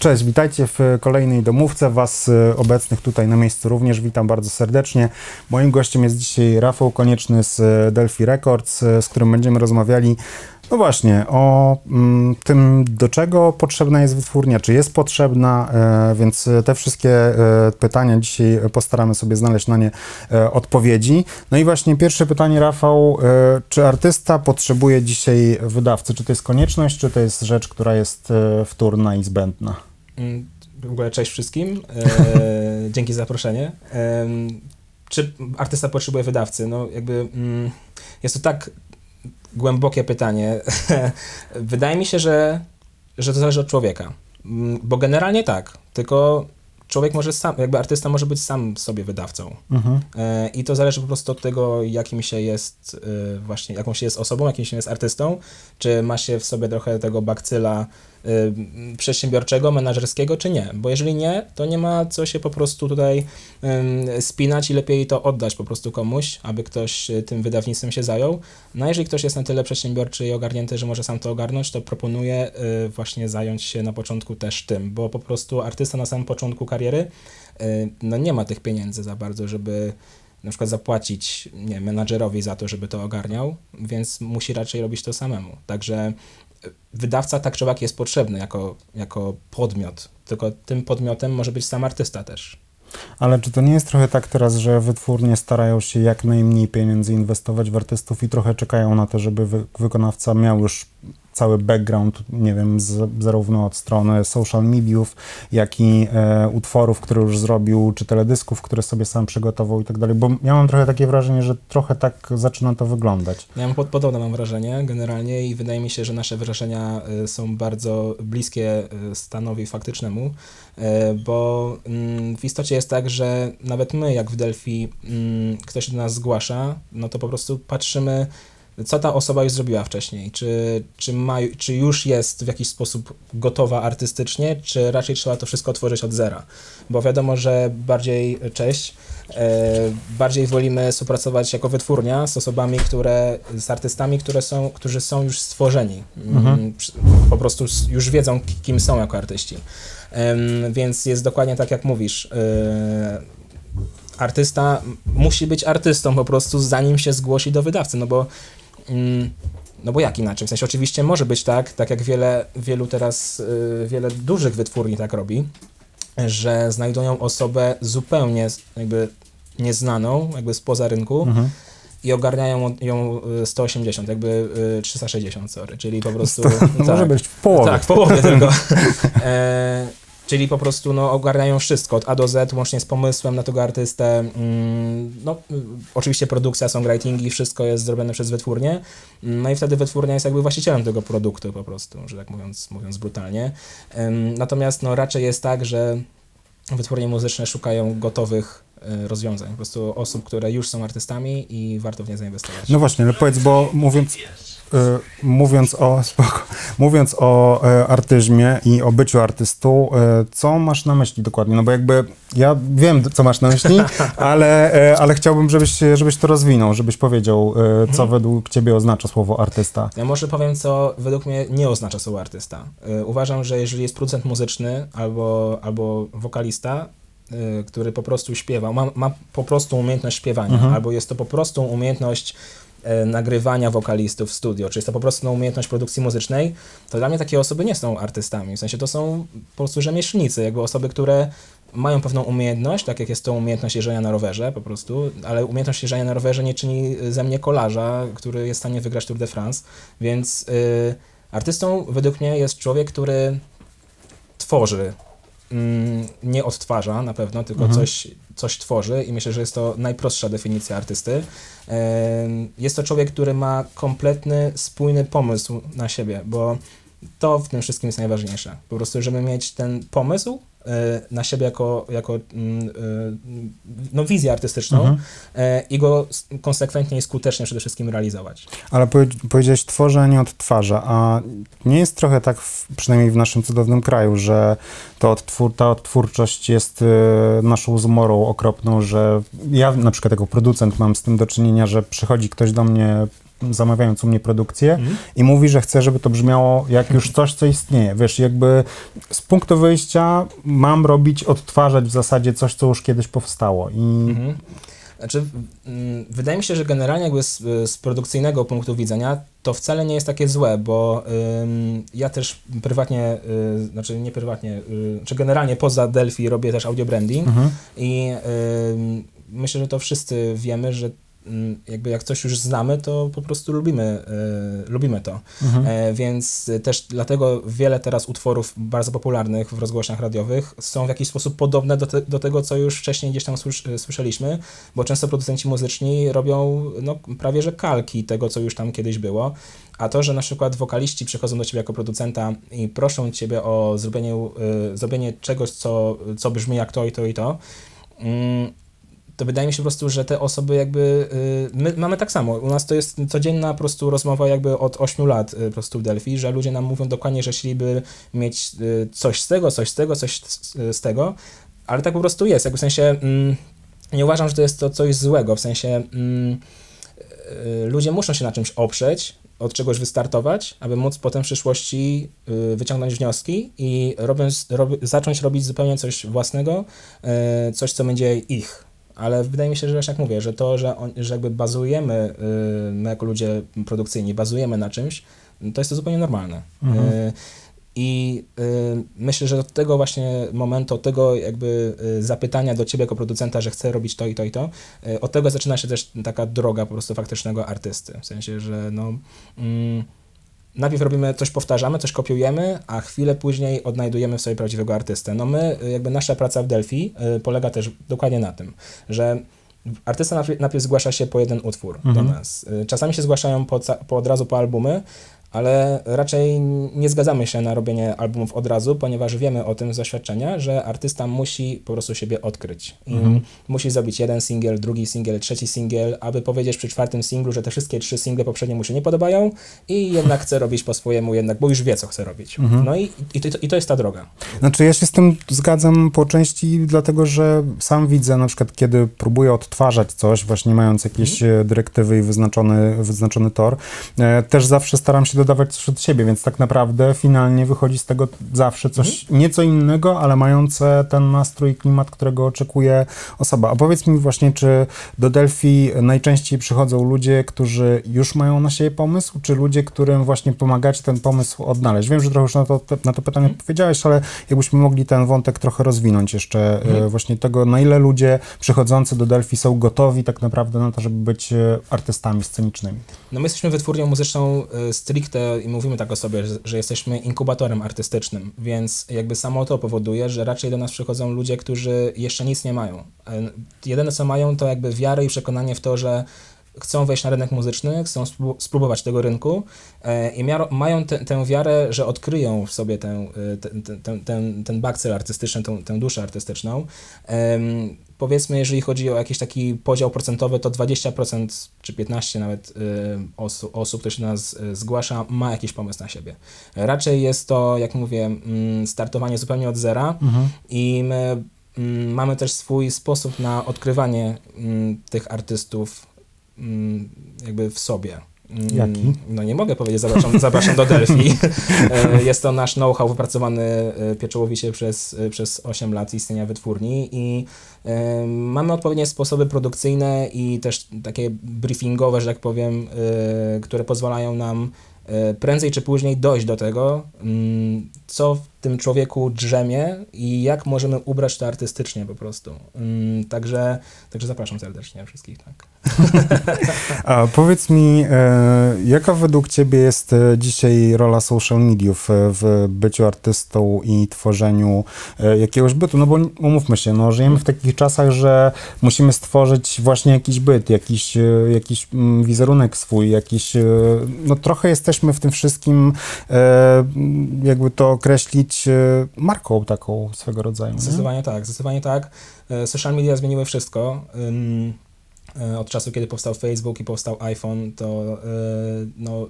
Cześć, witajcie w kolejnej domówce. Was y, obecnych tutaj na miejscu również witam bardzo serdecznie. Moim gościem jest dzisiaj Rafał Konieczny z y, Delphi Records, y, z którym będziemy rozmawiali no właśnie, o mm, tym, do czego potrzebna jest wytwórnia, czy jest potrzebna, więc te wszystkie pytania dzisiaj postaramy sobie znaleźć na nie odpowiedzi. No i właśnie pierwsze pytanie, Rafał, czy artysta potrzebuje dzisiaj wydawcy? Czy to jest konieczność, czy to jest rzecz, która jest wtórna i zbędna? Mm, W ogóle cześć wszystkim. E, dzięki za zaproszenie. Em, czy artysta potrzebuje wydawcy? No jakby mm, jest to tak głębokie pytanie. Wydaje mi się, że, że to zależy od człowieka. Mm, Bo generalnie tak, tylko człowiek może sam, jakby artysta może być sam sobie wydawcą. Mhm. E, I to zależy po prostu od tego, jakim się jest e, właśnie, jaką się jest osobą, jakim się jest artystą, czy ma się w sobie trochę tego bakcyla e, przedsiębiorczego, menedżerskiego, czy nie. Bo jeżeli nie, to nie ma co się po prostu tutaj em, spinać i lepiej to oddać po prostu komuś, aby ktoś e, tym wydawnictwem się zajął. No a jeżeli ktoś jest na tyle przedsiębiorczy i ogarnięty, że może sam to ogarnąć, to proponuję właśnie zająć się na początku też tym, bo po prostu artysta na samym początku kariery no nie ma tych pieniędzy za bardzo, żeby na przykład zapłacić nie, menadżerowi za to, żeby to ogarniał, więc musi raczej robić to samemu. Także wydawca tak czy owak jest potrzebny jako, jako podmiot, tylko tym podmiotem może być sam artysta też. Ale czy to nie jest trochę tak teraz, że wytwórnie starają się jak najmniej pieniędzy inwestować w artystów i trochę czekają na to, żeby wy wykonawca miał już cały background, nie wiem, z, zarówno od strony social mediów, jak i e, utworów, które już zrobił, czy teledysków, które sobie sam przygotował i tak dalej, bo ja mam trochę takie wrażenie, że trochę tak zaczyna to wyglądać. Ja mam pod, podobne mam wrażenie generalnie i wydaje mi się, że nasze wrażenia y, są bardzo bliskie y, stanowi faktycznemu, y, bo mm, w istocie jest tak, że nawet my, jak w Delphi, mm, ktoś do nas zgłasza, no to po prostu patrzymy, co ta osoba już zrobiła wcześniej, czy, czy, ma, czy już jest w jakiś sposób gotowa artystycznie, czy raczej trzeba to wszystko tworzyć od zera. Bo wiadomo, że bardziej, cześć, e, bardziej wolimy współpracować jako wytwórnia z osobami, które, z artystami, które są, którzy są już stworzeni. Mm, przy- Po prostu już wiedzą, ki- kim są jako artyści. Więc jest dokładnie tak, jak mówisz. E, artysta musi być artystą po prostu, zanim się zgłosi do wydawcy, no bo no bo jak inaczej? W sensie oczywiście może być tak, tak jak wiele, wielu teraz, y, wiele dużych wytwórni tak robi, że znajdują osobę zupełnie jakby nieznaną, jakby spoza rynku Mhm. i ogarniają ją y, 180, jakby y, 360, sorry, czyli po prostu... No, może tak. być w połowie. Tak, w połowie tylko. E, czyli po prostu no, ogarniają wszystko od A do Z, łącznie z pomysłem na tego artystę. Mm, no, y, oczywiście produkcja, songwritingi, wszystko jest zrobione przez wytwórnię. No i wtedy wytwórnia jest jakby właścicielem tego produktu po prostu, że tak mówiąc, mówiąc brutalnie. Natomiast no, raczej jest tak, że wytwórnie muzyczne szukają gotowych e, rozwiązań, po prostu osób, które już są artystami i warto w nie zainwestować. No właśnie, ale powiedz, bo mówiąc, y, mówiąc o spoko, mówiąc o y, artyzmie i o byciu artystą, y, co masz na myśli dokładnie? No bo jakby ja wiem, co masz na myśli, ale, y, ale chciałbym, żebyś, żebyś to rozwinął, żebyś powiedział, y, co według ciebie oznacza słowo artysta. Ja może powiem, co według mnie nie oznacza słowo artysta. Y, uważam, że jeżeli jest producent muzyczny albo, albo wokalista, y, który po prostu śpiewa, ma, ma po prostu umiejętność śpiewania, Mhm. albo jest to po prostu umiejętność y, nagrywania wokalistów w studio, czy jest to po prostu umiejętność produkcji muzycznej, to dla mnie takie osoby nie są artystami. W sensie to są po prostu rzemieślnicy, jakby osoby, które mają pewną umiejętność, tak jak jest to umiejętność jeżdżenia na rowerze po prostu, ale umiejętność jeżdżenia na rowerze nie czyni ze mnie kolarza, który jest w stanie wygrać Tour de France, więc y, artystą według mnie jest człowiek, który tworzy, mm, nie odtwarza na pewno, tylko Mhm. coś, coś tworzy i myślę, że jest to najprostsza definicja artysty. Jest to człowiek, który ma kompletny, spójny pomysł na siebie, bo to w tym wszystkim jest najważniejsze. Po prostu, żeby mieć ten pomysł e, na siebie jako, jako mm, e, no, wizję artystyczną Mhm. e, i go konsekwentnie i skutecznie przede wszystkim realizować. Ale powie- powiedziałeś tworzę, a nie odtwarza, a nie jest trochę tak, w, przynajmniej w naszym cudownym kraju, że to odtwór, ta odtwórczość jest naszą zmorą okropną, że ja na przykład jako producent mam z tym do czynienia, że przychodzi ktoś do mnie zamawiając u mnie produkcję Mhm. i mówi, że chce, żeby to brzmiało jak już coś, co istnieje. Wiesz, jakby z punktu wyjścia mam robić, odtwarzać w zasadzie coś, co już kiedyś powstało i Mhm. Znaczy, mm, wydaje mi się, że generalnie jakby z, z produkcyjnego punktu widzenia to wcale nie jest takie złe, bo ym, ja też prywatnie, y, znaczy nie prywatnie, y, czy generalnie poza Delphi robię też audio branding Mhm. i ym, myślę, że to wszyscy wiemy, że jakby jak coś już znamy, to po prostu lubimy, y, lubimy to. Mhm. E, więc też dlatego wiele teraz utworów bardzo popularnych w rozgłośniach radiowych są w jakiś sposób podobne do, te, do tego, co już wcześniej gdzieś tam słysz, y, słyszeliśmy, bo często producenci muzyczni robią no, prawie że kalki tego, co już tam kiedyś było. A to, że na przykład wokaliści przychodzą do ciebie jako producenta i proszą ciebie o zrobienie, y, zrobienie czegoś, co, co brzmi jak to i to i to, mm, to wydaje mi się po prostu, że te osoby jakby, y, my mamy tak samo, u nas to jest codzienna po prostu rozmowa jakby od 8 lat y, po prostu w Delphi, że ludzie nam mówią dokładnie, że chcieliby mieć y, coś z tego, coś z tego, coś z, tego, ale tak po prostu jest, jakby w sensie mm, nie uważam, że to jest to coś złego, w sensie mm, ludzie muszą się na czymś oprzeć, od czegoś wystartować, aby móc potem w przyszłości wyciągnąć wnioski i robiąc, rob, zacząć robić zupełnie coś własnego, coś, co będzie ich. Ale wydaje mi się, że właśnie jak mówię, że to, że, on, że jakby bazujemy, y, my jako ludzie produkcyjni, bazujemy na czymś, to jest to zupełnie normalne. Mhm. Y, I y, myślę, że od tego właśnie momentu, od tego jakby y, zapytania do ciebie jako producenta, że chcę robić to i to i to, y, od tego zaczyna się też taka droga po prostu faktycznego artysty. W sensie, że no, mm, najpierw robimy, coś powtarzamy, coś kopiujemy, a chwilę później odnajdujemy w sobie prawdziwego artystę. No my, jakby nasza praca w Delphi y, polega też dokładnie na tym, że artysta najpierw, zgłasza się po jeden utwór Mhm. do nas. Y, Czasami się zgłaszają po, po od razu po albumy, ale raczej nie zgadzamy się na robienie albumów od razu, ponieważ wiemy o tym z doświadczenia, że artysta musi po prostu siebie odkryć. Mhm. musi zrobić jeden singiel, drugi singiel, trzeci singiel, aby powiedzieć przy czwartym singlu, że te wszystkie trzy single poprzednie mu się nie podobają i jednak chce robić po swojemu, jednak, bo już wie, co chce robić. Mhm. No i, i, to, i to jest ta droga. Znaczy ja się z tym zgadzam po części, dlatego że sam widzę na przykład, kiedy próbuję odtwarzać coś, właśnie mając jakieś e, dyrektywy i wyznaczony, wyznaczony tor, e, też zawsze staram się dodawać coś od siebie, więc tak naprawdę finalnie wychodzi z tego zawsze coś nieco innego, ale mające ten nastrój i klimat, którego oczekuje osoba. A powiedz mi właśnie, czy do Delphi najczęściej przychodzą ludzie, którzy już mają na siebie pomysł, czy ludzie, którym właśnie pomagacie ten pomysł odnaleźć? Wiem, że trochę już na to, na to pytanie odpowiedziałeś, ale jakbyśmy mogli ten wątek trochę rozwinąć jeszcze, e, właśnie tego, na ile ludzie przychodzący do Delphi są gotowi tak naprawdę na to, żeby być e, artystami scenicznymi. No my jesteśmy wytwórnią muzyczną y, i mówimy tak o sobie, że, że jesteśmy inkubatorem artystycznym, więc jakby samo to powoduje, że raczej do nas przychodzą ludzie, którzy jeszcze nic nie mają. E, Jedyne co mają to jakby wiarę i przekonanie w to, że chcą wejść na rynek muzyczny, chcą spró- spróbować tego rynku e, i mają te, tę wiarę, że odkryją w sobie ten, ten, ten, ten, ten bakcyl artystyczny, tę, tę duszę artystyczną. Powiedzmy, jeżeli chodzi o jakiś taki podział procentowy, to 20% czy 15% nawet y, osu, osób, które się do nas y, zgłasza, ma jakiś pomysł na siebie. Raczej jest to, jak mówię, mm, startowanie zupełnie od zera i my mm, mamy też swój sposób na odkrywanie mm, tych artystów jakby w sobie. Mm, Jaki? No nie mogę powiedzieć, zapraszam, zapraszam do Delphi. E, Jest to nasz know-how wypracowany e, pieczołowicie przez, e, przez 8 lat istnienia wytwórni i mamy odpowiednie sposoby produkcyjne i też takie briefingowe, że tak powiem, które pozwalają nam prędzej czy później dojść do tego, mm, co tym człowieku drzemie i jak możemy ubrać to artystycznie po prostu. Mm, Także, także zapraszam serdecznie wszystkich, tak. A powiedz mi, e, jaka według Ciebie jest e, dzisiaj rola social mediów e, w byciu artystą i tworzeniu jakiegoś bytu? No bo umówmy się, no, żyjemy w takich czasach, że musimy stworzyć właśnie jakiś byt, jakiś, jakiś mm, wizerunek swój, jakiś, no trochę jesteśmy w tym wszystkim, jakby to określić, e, marką taką swego rodzaju. nie? Zdecydowanie tak, zdecydowanie tak. E, Social media zmieniły wszystko. E, Od czasu, kiedy powstał Facebook i powstał iPhone, to e, no,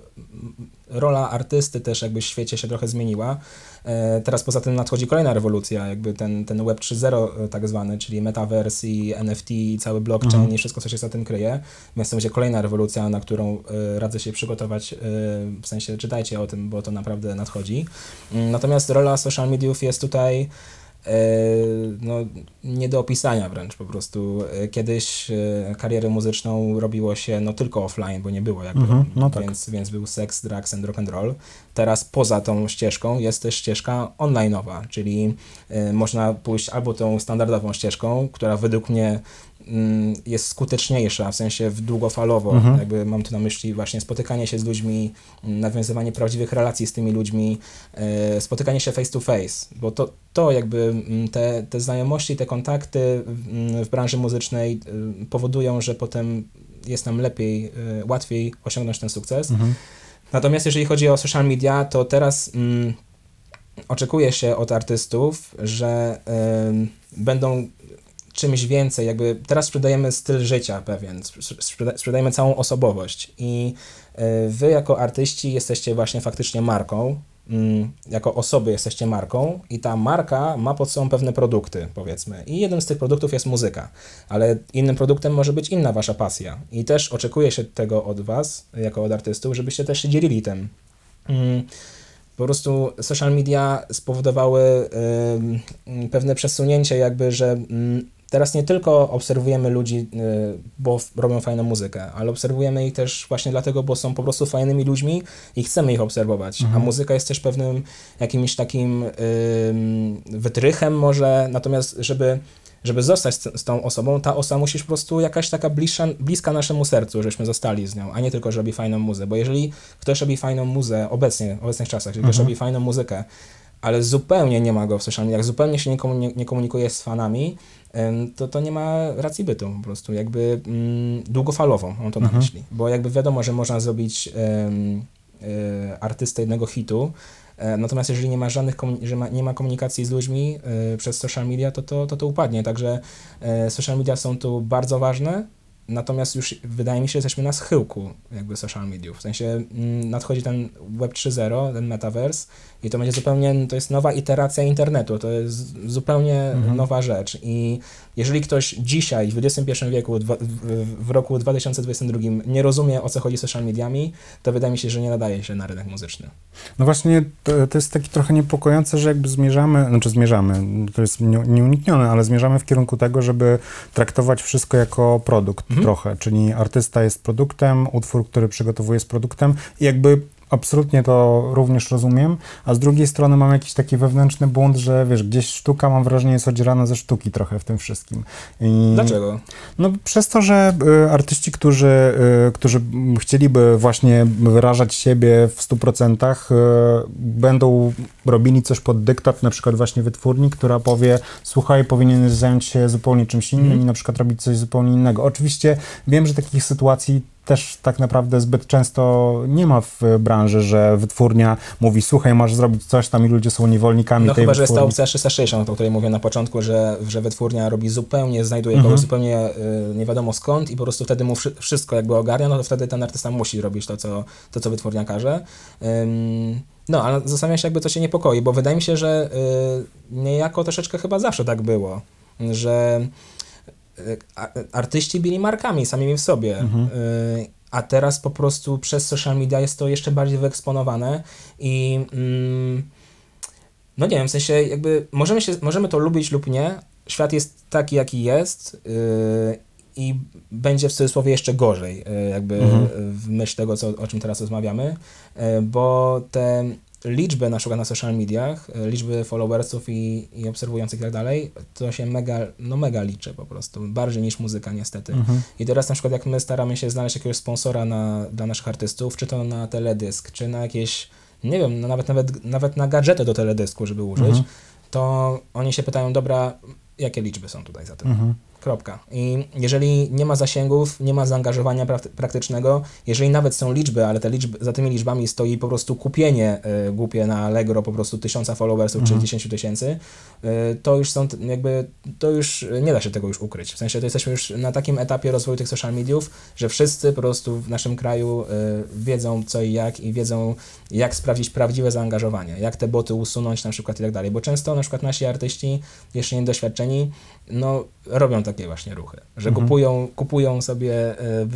rola artysty też jakby w świecie się trochę zmieniła. E, Teraz poza tym nadchodzi kolejna rewolucja, jakby ten, ten Web 3.0 e, tak zwany, czyli metaverse i NFT i cały blockchain Mhm. i wszystko, co się za tym kryje. Więc to będzie kolejna rewolucja, na którą radzę się przygotować, w sensie czytajcie o tym, bo to naprawdę nadchodzi. Mm, Natomiast rola social mediów jest tutaj no, nie do opisania wręcz po prostu. E, Kiedyś e, karierę muzyczną robiło się no tylko offline, bo nie było jakby, Mhm, no tak. więc, więc był seks, drugs and rock and roll. Teraz poza tą ścieżką jest też ścieżka online'owa, czyli e, można pójść albo tą standardową ścieżką, która według mnie mm, jest skuteczniejsza, w sensie w długofalowo, Mhm. jakby mam tu na myśli właśnie spotykanie się z ludźmi, mm, nawiązywanie prawdziwych relacji z tymi ludźmi, e, spotykanie się face to face, bo to, to jakby mm, te, te znajomości, te kontakty mm, w branży muzycznej y, powodują, że potem jest nam lepiej, y, łatwiej osiągnąć ten sukces. Mhm. Natomiast jeżeli chodzi o social media, to teraz mm, oczekuje się od artystów, że ym, będą czymś więcej, jakby teraz sprzedajemy styl życia pewien, sprze- sprzeda- sprzedajemy całą osobowość i y, wy jako artyści jesteście właśnie faktycznie marką, mm, jako osoby jesteście marką i ta marka ma pod sobą pewne produkty, powiedzmy. I jednym z tych produktów jest muzyka, ale innym produktem może być inna wasza pasja. I też oczekuje się tego od was, jako od artystów, żebyście też się dzielili tym. Mm, Po prostu social media spowodowały pewne przesunięcie, jakby, że mm, teraz nie tylko obserwujemy ludzi, y, bo robią fajną muzykę, ale obserwujemy ich też właśnie dlatego, bo są po prostu fajnymi ludźmi i chcemy ich obserwować. A muzyka jest też pewnym jakimś takim wytrychem może, natomiast żeby żeby zostać z, tą osobą, ta osoba musi po prostu jakaś taka bliższa, bliska naszemu sercu, żebyśmy zostali z nią, a nie tylko, że robi fajną muzę. Bo jeżeli ktoś robi fajną muzę obecnie, w obecnych czasach, jeżeli ktoś robi fajną muzykę, ale zupełnie nie ma go w social mediach, zupełnie się nie, komuni- nie komunikuje z fanami, to to nie ma racji bytu po prostu, jakby mm, długofalową, mam to na myśli. Bo jakby wiadomo, że można zrobić em, e, artystę jednego hitu, e, natomiast jeżeli nie ma żadnych, że ma, nie ma komunikacji z ludźmi e, przez social media, to to, to to upadnie, także e, social media są tu bardzo ważne, natomiast już wydaje mi się, że jesteśmy na schyłku jakby social mediów, w sensie mm, nadchodzi ten Web 3.0, ten metaverse i to będzie zupełnie, to jest nowa iteracja internetu, to jest zupełnie nowa rzecz. I jeżeli ktoś dzisiaj w XXI wieku, w, roku 2022 nie rozumie o co chodzi z social mediami, to wydaje mi się, że nie nadaje się na rynek muzyczny. No właśnie, to, to jest takie trochę niepokojące, że jakby zmierzamy, znaczy zmierzamy, to jest nie- nieuniknione, ale zmierzamy w kierunku tego, żeby traktować wszystko jako produkt trochę, czyli artysta jest produktem, utwór, który przygotowuje jest produktem. I jakby absolutnie to również rozumiem, a z drugiej strony mam jakiś taki wewnętrzny bunt, że wiesz, gdzieś sztuka mam wrażenie jest odzierana ze sztuki trochę w tym wszystkim. I Dlaczego? no przez to, że y, artyści, którzy, y, którzy chcieliby właśnie wyrażać siebie w 100%, y, będą robili coś pod dyktat, na przykład właśnie wytwórni, która powie, słuchaj, powinieneś zająć się zupełnie czymś innym Mhm. i na przykład robić coś zupełnie innego. Oczywiście wiem, że takich sytuacji też tak naprawdę zbyt często nie ma w branży, że wytwórnia mówi, słuchaj, masz zrobić coś tam i ludzie są niewolnikami No tej chyba, że jest ta wytwórni. opcja 360, o której mówię na początku, że, że wytwórnia robi zupełnie, znajduje Mhm. kogoś zupełnie y, nie wiadomo skąd i po prostu wtedy mu wszy- wszystko jakby ogarnia, no to wtedy ten artysta musi robić to, co, to, co wytwórnia każe. Ym, no, ale zastanawiam się jakby, co się niepokoi, bo wydaje mi się, że y, niejako troszeczkę chyba zawsze tak było, że artyści byli markami samymi w sobie. Mhm. Y, a teraz po prostu przez social media jest to jeszcze bardziej wyeksponowane i mm, no nie wiem, w sensie jakby możemy, się, możemy to lubić lub nie. Świat jest taki, jaki jest yy, i będzie w cudzysłowie jeszcze gorzej, yy, jakby Mhm. w myśl tego, co, o czym teraz rozmawiamy, yy, bo te liczby na przykład na social mediach, yy, liczby followersów i, i obserwujących i tak dalej, to się mega, no mega liczy po prostu, bardziej niż muzyka niestety. Mhm. I teraz na przykład jak my staramy się znaleźć jakiegoś sponsora na, dla naszych artystów, czy to na teledysk, czy na jakieś, nie wiem, no nawet, nawet, nawet na gadżety do teledysku, żeby użyć, Mhm. to oni się pytają, dobra, jakie liczby są tutaj za tym? Mhm. Kropka. I jeżeli nie ma zasięgów, nie ma zaangażowania prak- praktycznego, jeżeli nawet są liczby, ale te liczby, za tymi liczbami stoi po prostu kupienie y, głupie na Allegro po prostu tysiąca followersów czy 10 tysięcy, y, to już są jakby, to już nie da się tego już ukryć. W sensie to jesteśmy już na takim etapie rozwoju tych social mediów, że wszyscy po prostu w naszym kraju y, wiedzą co i jak i wiedzą jak sprawdzić prawdziwe zaangażowanie, jak te boty usunąć na przykład i tak dalej, bo często na przykład nasi artyści jeszcze niedoświadczeni, no robią takie właśnie ruchy, że kupują, kupują sobie e,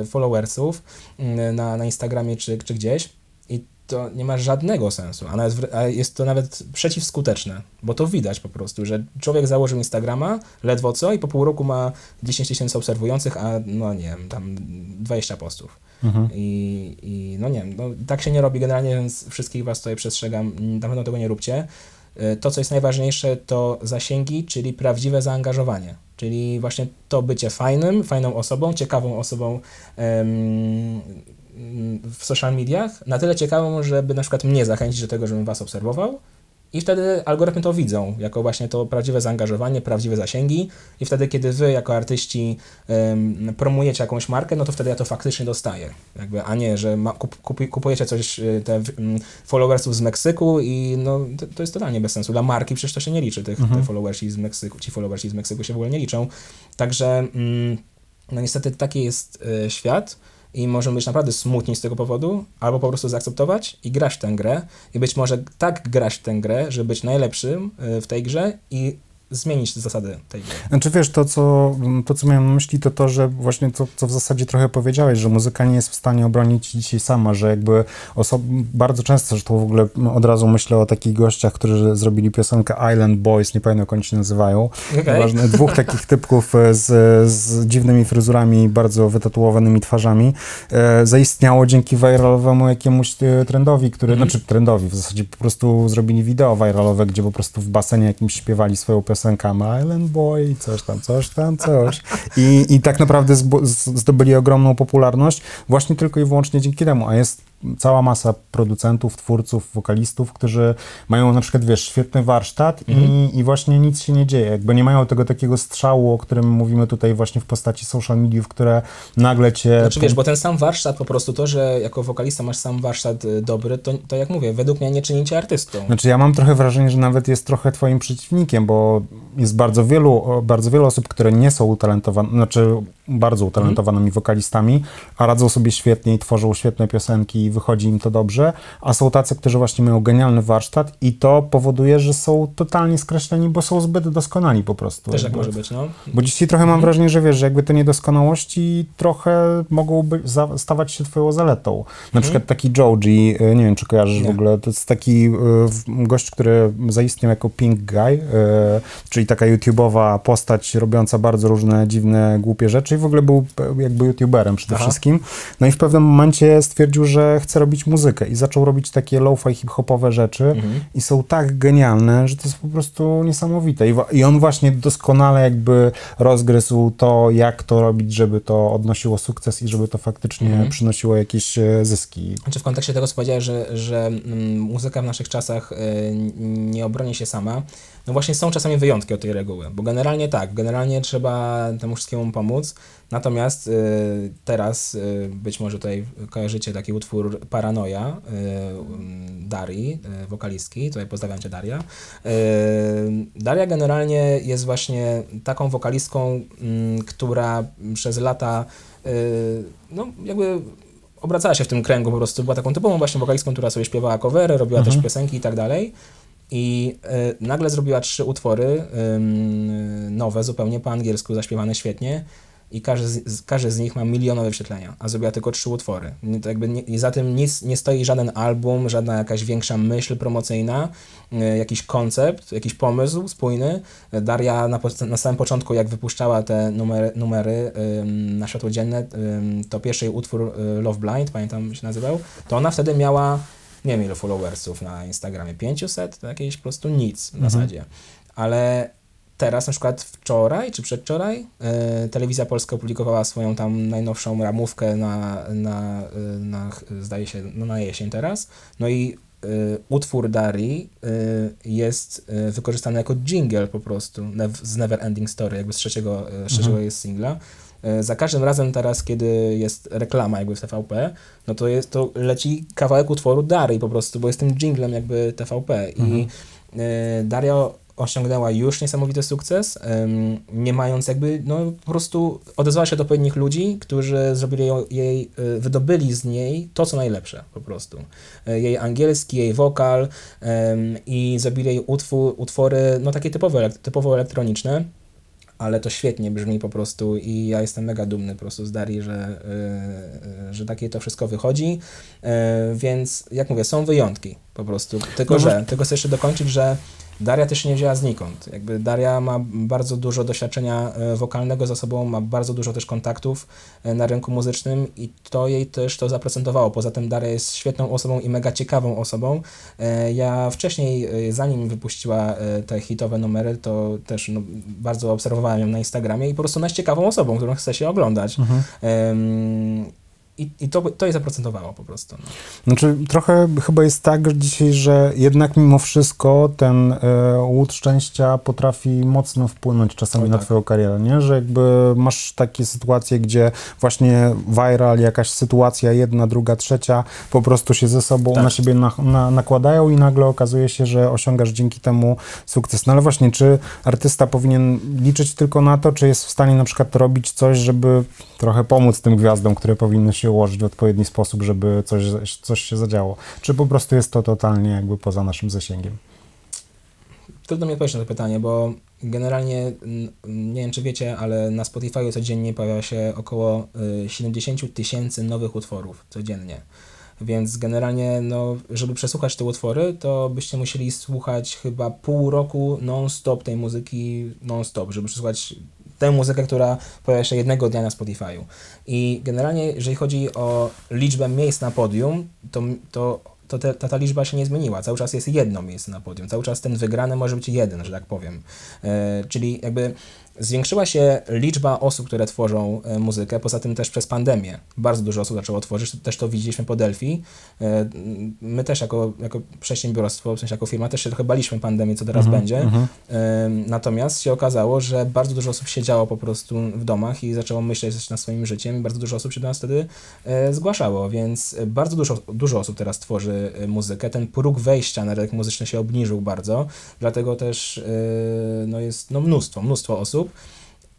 e, followersów mm, na, na Instagramie czy, czy gdzieś i to nie ma żadnego sensu, a, nawet, a jest to nawet przeciwskuteczne, bo to widać po prostu, że człowiek założył Instagrama ledwo co i po pół roku ma 10 tysięcy obserwujących, a no nie wiem, tam 20 postów. Mhm. I, I no nie wiem, no, tak się nie robi generalnie, więc wszystkich Was tutaj przestrzegam, na pewno tego nie róbcie. Y, To, co jest najważniejsze, to zasięgi, czyli prawdziwe zaangażowanie. Czyli właśnie to bycie fajnym, fajną osobą, ciekawą osobą em, w social mediach, na tyle ciekawą, żeby na przykład mnie zachęcić do tego, żebym Was obserwował. I wtedy algorytmy to widzą, jako właśnie to prawdziwe zaangażowanie, prawdziwe zasięgi. I wtedy, kiedy wy jako artyści em, promujecie jakąś markę, no to wtedy ja to faktycznie dostaję. Jakby, a nie, że ma, kup, kupuj- kupujecie coś, y, te mm, followersów z Meksyku i no, to, to jest totalnie bez sensu. Dla marki przecież to się nie liczy, tych te followersi z Meksyku, ci followersi z Meksyku się w ogóle nie liczą. Także mm, no niestety taki jest y, świat i możemy być naprawdę smutni z tego powodu, albo po prostu zaakceptować i grać w tę grę i być może tak grać w tę grę, żeby być najlepszym y, w tej grze i zmienić zasady tej gry. Znaczy wiesz, to co, to co miałem na myśli, to to, że właśnie to, co w zasadzie trochę powiedziałeś, że muzyka nie jest w stanie obronić dzisiaj sama, że jakby osob... bardzo często, że to w ogóle od razu myślę o takich gościach, którzy zrobili piosenkę Island Boys, nie pamiętam jak oni się nazywają, Okej. Nieważne, dwóch takich typków e, z, z dziwnymi fryzurami, bardzo wytatuowanymi twarzami, e, zaistniało dzięki viralowemu jakiemuś e, trendowi, który, Mhm. znaczy trendowi, w zasadzie po prostu zrobili wideo viralowe, gdzie po prostu w basenie jakimś śpiewali swoją piosenkę Island Boy, coś tam, coś tam, coś. I, i tak naprawdę zdobyli ogromną popularność właśnie tylko i wyłącznie dzięki temu, a jest cała masa producentów, twórców, wokalistów, którzy mają na przykład, wiesz, świetny warsztat Mhm. i, i właśnie nic się nie dzieje, jakby nie mają tego takiego strzału, o którym mówimy tutaj właśnie w postaci social mediów, które nagle cię... Znaczy wiesz, bo ten sam warsztat, po prostu to, że jako wokalista masz sam warsztat y, dobry, to, to jak mówię, według mnie nie czyni cię artystą. Znaczy ja mam trochę wrażenie, że nawet jest trochę twoim przeciwnikiem, bo jest bardzo wielu, bardzo wiele osób, które nie są utalentowane, znaczy bardzo utalentowanymi wokalistami, a radzą sobie świetnie i tworzą świetne piosenki i wychodzi im to dobrze, a są tacy, którzy właśnie mają genialny warsztat i to powoduje, że są totalnie skreśleni, bo są zbyt doskonali po prostu. Też tak może być, no. Bo dzisiaj trochę mam wrażenie, że wiesz, że jakby te niedoskonałości trochę mogą za, stawać się twoją zaletą. Na przykład taki Joji, y, nie wiem czy kojarzysz w Nie. ogóle, to jest taki y, w- gość, który zaistniał jako Pink Guy, y, czyli taka YouTubeowa postać robiąca bardzo różne dziwne, głupie rzeczy w ogóle był jakby YouTuberem przede Aha. wszystkim. No i w pewnym momencie stwierdził, że chce robić muzykę i zaczął robić takie lo-fi hip-hopowe rzeczy Mhm. i są tak genialne, że to jest po prostu niesamowite. I, I on właśnie doskonale jakby rozgryzł to, jak to robić, żeby to odnosiło sukces i żeby to faktycznie Mhm. przynosiło jakieś e, zyski. Znaczy w kontekście tego, co powiedziałeś, że, że mm, muzyka w naszych czasach n- nie obroni się sama, no właśnie są czasami wyjątki od tej reguły, bo generalnie tak, generalnie trzeba temu wszystkiemu pomóc, natomiast y, teraz y, być może tutaj kojarzycie taki utwór Paranoja y, Darii, y, wokalistki, tutaj pozdrawiam Cię Daria. Y, Daria generalnie jest właśnie taką wokalistką, mm, która przez lata y, no jakby obracała się w tym kręgu po prostu, była taką typową właśnie wokalistką, która sobie śpiewała covery, robiła też piosenki i tak dalej. I y, nagle zrobiła trzy utwory ym, nowe, zupełnie po angielsku, zaśpiewane świetnie. I każdy z, każdy z nich ma milionowe wyświetlenia, a zrobiła tylko trzy utwory. To jakby nie, I za tym nic nie stoi żaden album, żadna jakaś większa myśl promocyjna, y, jakiś koncept, jakiś pomysł spójny. Daria na, na samym początku, jak wypuszczała te numery, numery na światło dzienne, to pierwszy utwór y, Love Blind, pamiętam się nazywał, to ona wtedy miała nie wiem followersów na Instagramie, 500, to jakieś po prostu nic w zasadzie. Ale teraz na przykład wczoraj czy przedwczoraj y, Telewizja Polska opublikowała swoją tam najnowszą ramówkę na, na, y, na zdaje się, no na jesień teraz. No i utwór Darii y, jest wykorzystany jako jingle po prostu nev- z Never Ending Story, jakby z trzeciego, trzeciego jest singla. Y, Za każdym razem teraz, kiedy jest reklama jakby w TVP, no to jest to leci kawałek utworu Darii po prostu, bo jest tym jinglem jakby TVP i y, Daria osiągnęła już niesamowity sukces, nie mając jakby, no po prostu odezwała się do odpowiednich ludzi, którzy zrobili jej, y, wydobyli z niej to, co najlepsze po prostu. Y, Jej angielski, jej wokal i zrobili jej utwór, utwory, no takie typowo, elek- typowo elektroniczne, ale to świetnie brzmi po prostu i ja jestem mega dumny po prostu z Darii, że, y, y, że takie to wszystko wychodzi, Y, więc jak mówię, są wyjątki po prostu, tylko No bo- że, tylko chcę jeszcze dokończyć, że Daria też nie wzięła znikąd. Jakby Daria ma bardzo dużo doświadczenia e, wokalnego za sobą, ma bardzo dużo też kontaktów e, na rynku muzycznym i to jej też to zaprezentowało. Poza tym Daria jest świetną osobą i mega ciekawą osobą. E, Ja wcześniej, zanim wypuściła te hitowe numery, to też no, bardzo obserwowałem ją na Instagramie i po prostu ona jest ciekawą osobą, którą chce się oglądać. Em, I, i to, to jej zaprocentowało po prostu. No. Znaczy, trochę chyba jest tak dzisiaj, że jednak mimo wszystko ten e, łód szczęścia potrafi mocno wpłynąć czasami na tak. twoją karierę, nie? Że jakby masz takie sytuacje, gdzie właśnie viral, jakaś sytuacja, jedna, druga, trzecia, po prostu się ze sobą Tak. na siebie na, na, nakładają i nagle okazuje się, że osiągasz dzięki temu sukces. No ale właśnie, czy artysta powinien liczyć tylko na to, czy jest w stanie na przykład robić coś, żeby trochę pomóc tym gwiazdom, które powinny się ułożyć w odpowiedni sposób, żeby coś, coś się zadziało? Czy po prostu jest to totalnie jakby poza naszym zasięgiem? Trudno mi odpowiedzieć na to pytanie, bo generalnie mm, nie wiem, czy wiecie, ale na Spotify codziennie pojawia się około y, 70 tysięcy nowych utworów codziennie. Więc generalnie, no, żeby przesłuchać te utwory, to byście musieli słuchać chyba pół roku non-stop tej muzyki non-stop, żeby przesłuchać tę muzykę, która pojawia się jednego dnia na Spotify'u. I generalnie, jeżeli chodzi o liczbę miejsc na podium, to, to, to te, ta, ta liczba się nie zmieniła. Cały czas jest jedno miejsce na podium. Cały czas ten wygrany może być jeden, że tak powiem. E, czyli jakby zwiększyła się liczba osób, które tworzą e, muzykę, poza tym też przez pandemię. Bardzo dużo osób zaczęło tworzyć, też to widzieliśmy po Delphi. E, my też jako, jako przedsiębiorstwo, w sensie jako firma, też się trochę baliśmy pandemii, co teraz będzie. mhm. Natomiast się okazało, że bardzo dużo osób siedziało po prostu w domach i zaczęło myśleć nad swoim życiem i bardzo dużo osób się do nas wtedy e, zgłaszało, więc bardzo dużo, dużo osób teraz tworzy muzykę. Ten próg wejścia na rynek muzyczny się obniżył bardzo, dlatego też no jest no mnóstwo, mnóstwo osób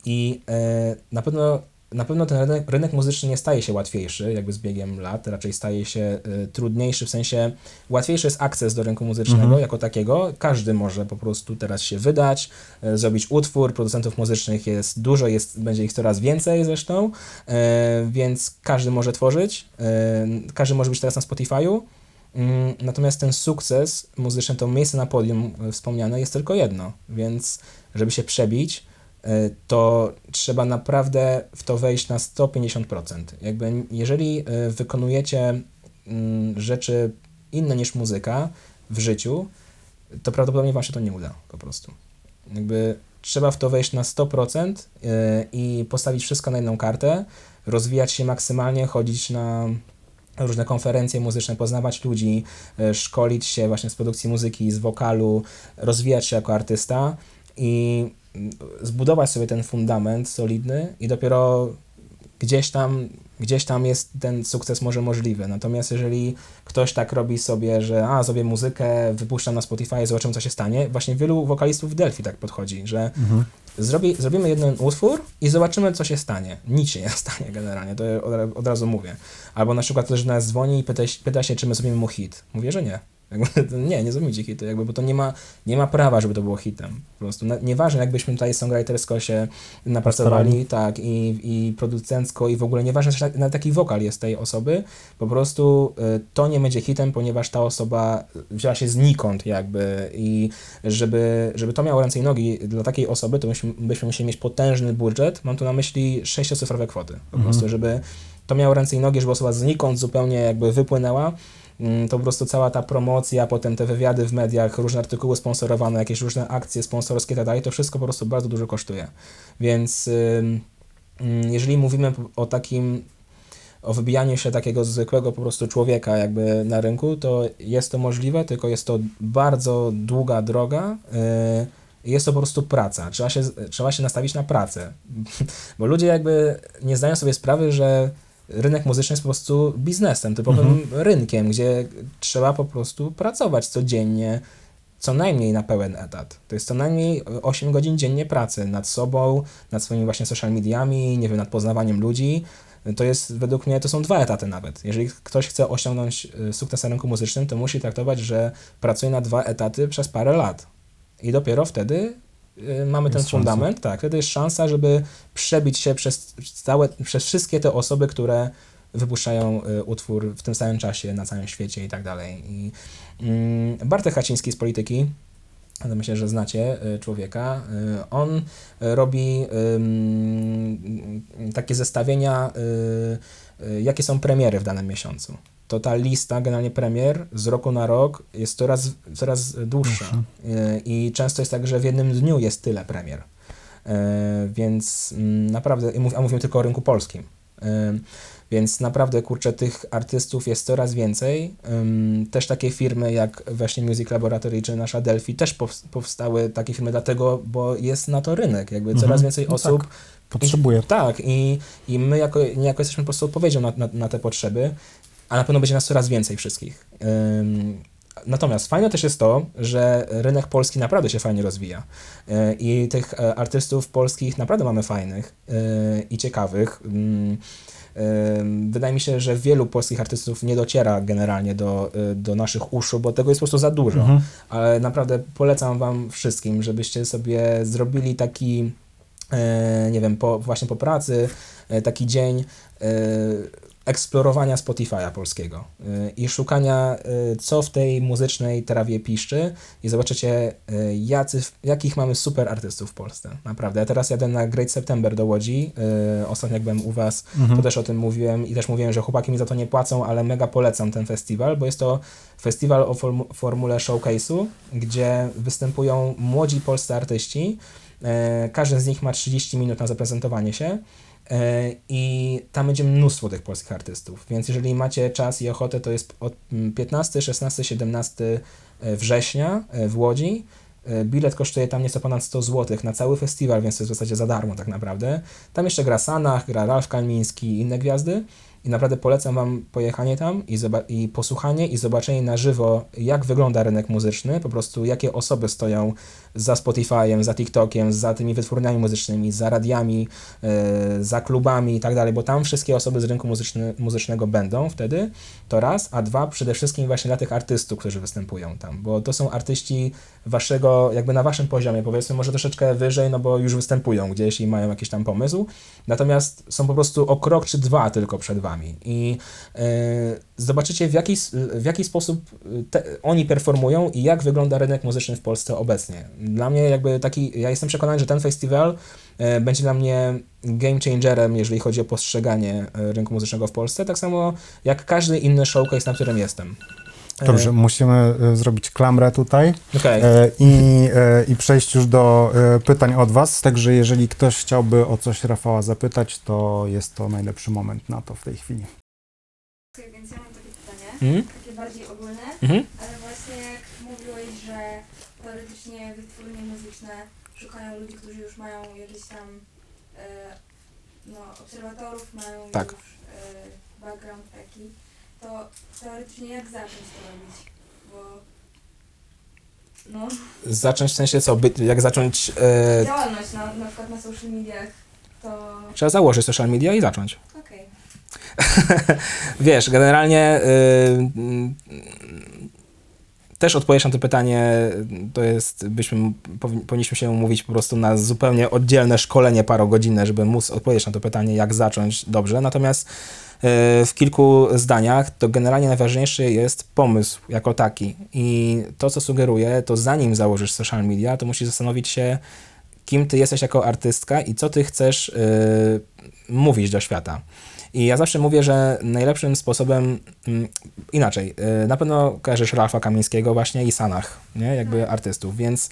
i e, na pewno na pewno ten rynek, rynek muzyczny nie staje się łatwiejszy, jakby z biegiem lat, raczej staje się y, trudniejszy, w sensie łatwiejszy jest akces do rynku muzycznego Mhm. jako takiego. Każdy może po prostu teraz się wydać, y, zrobić utwór, producentów muzycznych jest dużo, jest, będzie ich coraz więcej zresztą, y, więc każdy może tworzyć, każdy może być teraz na Spotify'u. Mm, Natomiast ten sukces muzyczny, to miejsce na podium wspomniane jest tylko jedno, więc żeby się przebić, to trzeba naprawdę w to wejść na 150%. Jakby jeżeli y, wykonujecie mm, rzeczy inne niż muzyka w życiu, to prawdopodobnie wam się to nie uda po prostu. Jakby trzeba w to wejść na 100% y, i postawić wszystko na jedną kartę, rozwijać się maksymalnie, chodzić na różne konferencje muzyczne, poznawać ludzi, szkolić się właśnie z produkcji muzyki, z wokalu, rozwijać się jako artysta i zbudować sobie ten fundament solidny i dopiero gdzieś tam, gdzieś tam jest ten sukces może możliwy. Natomiast jeżeli ktoś tak robi sobie, że a, zrobię muzykę, wypuszczam na Spotify, zobaczymy, co się stanie, właśnie wielu wokalistów w Delphi tak podchodzi, że Mhm. zrobi, zrobimy jeden utwór i zobaczymy, co się stanie. Nic się nie stanie generalnie, to od, od razu mówię. Albo na przykład ktoś do nas dzwoni i pyta, pyta się, czy my zrobimy mu hit. Mówię, że nie. Jakby, nie, nie zrobicie hitu, jakby, bo to nie ma, nie ma prawa, żeby to było hitem. Po prostu na, nieważne, jakbyśmy tutaj songwritersko się napracowali, tak, i, i producencko, i w ogóle nieważne, że na, taki wokal jest tej osoby, po prostu y, to nie będzie hitem, ponieważ ta osoba wzięła się znikąd jakby i żeby, żeby to miało ręce i nogi dla takiej osoby, to byśmy, byśmy musieli mieć potężny budżet, mam tu na myśli sześciocyfrowe kwoty, po Mhm. prostu, żeby to miało ręce i nogi, żeby osoba znikąd zupełnie jakby wypłynęła, to po prostu cała ta promocja, potem te wywiady w mediach, różne artykuły sponsorowane, jakieś różne akcje sponsorskie i tak to wszystko po prostu bardzo dużo kosztuje. Więc ym, jeżeli mówimy o takim o wybijaniu się takiego zwykłego po prostu człowieka jakby na rynku, to jest to możliwe, tylko jest to bardzo długa droga. Yy, jest to po prostu praca. Trzeba się, trzeba się nastawić na pracę. Bo ludzie jakby nie zdają sobie sprawy, że rynek muzyczny jest po prostu biznesem, typowym rynkiem, gdzie trzeba po prostu pracować codziennie, co najmniej na pełen etat. To jest co najmniej 8 godzin dziennie pracy nad sobą, nad swoimi właśnie social mediami, nie wiem, nad poznawaniem ludzi. To jest, według mnie, to są dwa etaty nawet. Jeżeli ktoś chce osiągnąć y, sukces na rynku muzycznym, to musi traktować, że pracuje na dwa etaty przez parę lat. I dopiero wtedy mamy ten Jest szansa. fundament, tak, wtedy jest szansa, żeby przebić się przez całe, przez wszystkie te osoby, które wypuszczają y, utwór w tym samym czasie na całym świecie i tak dalej. I mm, Bartek Haciński z Polityki, myślę, że znacie y, człowieka, y, on y, robi takie zestawienia, y, y, jakie są premiery w danym miesiącu. To ta lista generalnie premier z roku na rok jest coraz, coraz dłuższa. Y, I często jest tak, że w jednym dniu jest tyle premier. E, Więc mm, naprawdę, i a mówimy tylko o rynku polskim. E, Więc naprawdę, kurczę, tych artystów jest coraz więcej. Też takie firmy jak właśnie Music Laboratory czy nasza Delphi też pows- powstały takie firmy dlatego, bo jest na to rynek. Jakby Mhm. coraz więcej No osób tak. Potrzebuję. tak, i, i my jako, niejako jesteśmy po prostu odpowiedzią na, na, na te potrzeby, a na pewno będzie nas coraz więcej wszystkich. Natomiast fajne też jest to, że rynek polski naprawdę się fajnie rozwija Yy, i tych e, artystów polskich naprawdę mamy fajnych yy, i ciekawych. Wydaje mi się, że wielu polskich artystów nie dociera generalnie do, y, do naszych uszu, bo tego jest po prostu za dużo Mhm. ale naprawdę polecam Wam wszystkim, żebyście sobie zrobili taki, e, nie wiem, po, właśnie po pracy, e, taki dzień eksplorowania Spotify'a polskiego e, i szukania, e, co w tej muzycznej trawie piszczy i zobaczycie, e, jacy, jakich mamy super artystów w Polsce. Naprawdę. Ja teraz jadę na Great September do Łodzi. Ostatnio jak byłem u Was, Mhm. to też o tym mówiłem i też mówiłem, że chłopaki mi za to nie płacą, ale mega polecam ten festiwal, bo jest to festiwal o formu- formule showcase'u, gdzie występują młodzi polscy artyści. Każdy z nich ma 30 minut na zaprezentowanie się. E, I tam będzie mnóstwo tych polskich artystów, więc jeżeli macie czas i ochotę, to jest od mm, 15, 16, 17 września e, w Łodzi. E, Bilet kosztuje tam nieco ponad 100 zł na cały festiwal, więc to jest w zasadzie za darmo tak naprawdę. Tam jeszcze gra Sanach, gra Ralf Kalmiński i inne gwiazdy. I naprawdę polecam Wam pojechanie tam i, i posłuchanie i zobaczenie na żywo, jak wygląda rynek muzyczny, po prostu jakie osoby stoją za Spotify'em, za TikTokiem, za tymi wytwórniami muzycznymi, za radiami, e, za klubami i tak dalej, bo tam wszystkie osoby z rynku muzyczny, muzycznego będą wtedy, to raz, a dwa, przede wszystkim właśnie dla tych artystów, którzy występują tam, bo to są artyści waszego, jakby na waszym poziomie, powiedzmy może troszeczkę wyżej, no bo już występują gdzieś i mają jakiś tam pomysł, natomiast są po prostu o krok czy dwa tylko przed wami i e, zobaczycie w jaki, w jaki sposób te, oni performują i jak wygląda rynek muzyczny w Polsce obecnie. Dla mnie jakby taki, ja jestem przekonany, że ten festiwal e, będzie dla mnie game changerem, jeżeli chodzi o postrzeganie e, rynku muzycznego w Polsce, tak samo jak każdy inny showcase, na którym jestem. E, Dobrze, musimy zrobić klamrę tutaj e, i, i przejść już do pytań od Was. Także jeżeli ktoś chciałby o coś Rafała zapytać, to jest to najlepszy moment na to w tej chwili. Więc ja mam takie pytanie, Mhm. takie bardziej ogólne, Mhm. ale właśnie jak mówiłeś, że teoretycznie wytwórnie muzyczne szukają ludzi, którzy już mają jakiś tam e, no, obserwatorów, mają Tak. już e, background taki, to teoretycznie jak zacząć to robić? Bo no, Zacząć w sensie co, by, jak zacząć, e, działalność na, na przykład na social mediach, to trzeba założyć social media i zacząć. okej. Wiesz, generalnie y, też odpowiedź na to pytanie to jest, byśmy powi- powinniśmy się umówić po prostu na zupełnie oddzielne szkolenie parogodzinne, żeby móc odpowiedzieć na to pytanie, jak zacząć dobrze. Natomiast y, w kilku zdaniach to generalnie najważniejszy jest pomysł jako taki. I to, co sugeruję, to zanim założysz social media, to musisz zastanowić się, kim ty jesteś jako artystka i co ty chcesz y, mówić do świata. I ja zawsze mówię, że najlepszym sposobem, mm, inaczej, y, na pewno kojarzysz Ralfa Kamińskiego właśnie i Sanach, nie, jakby artystów, więc y,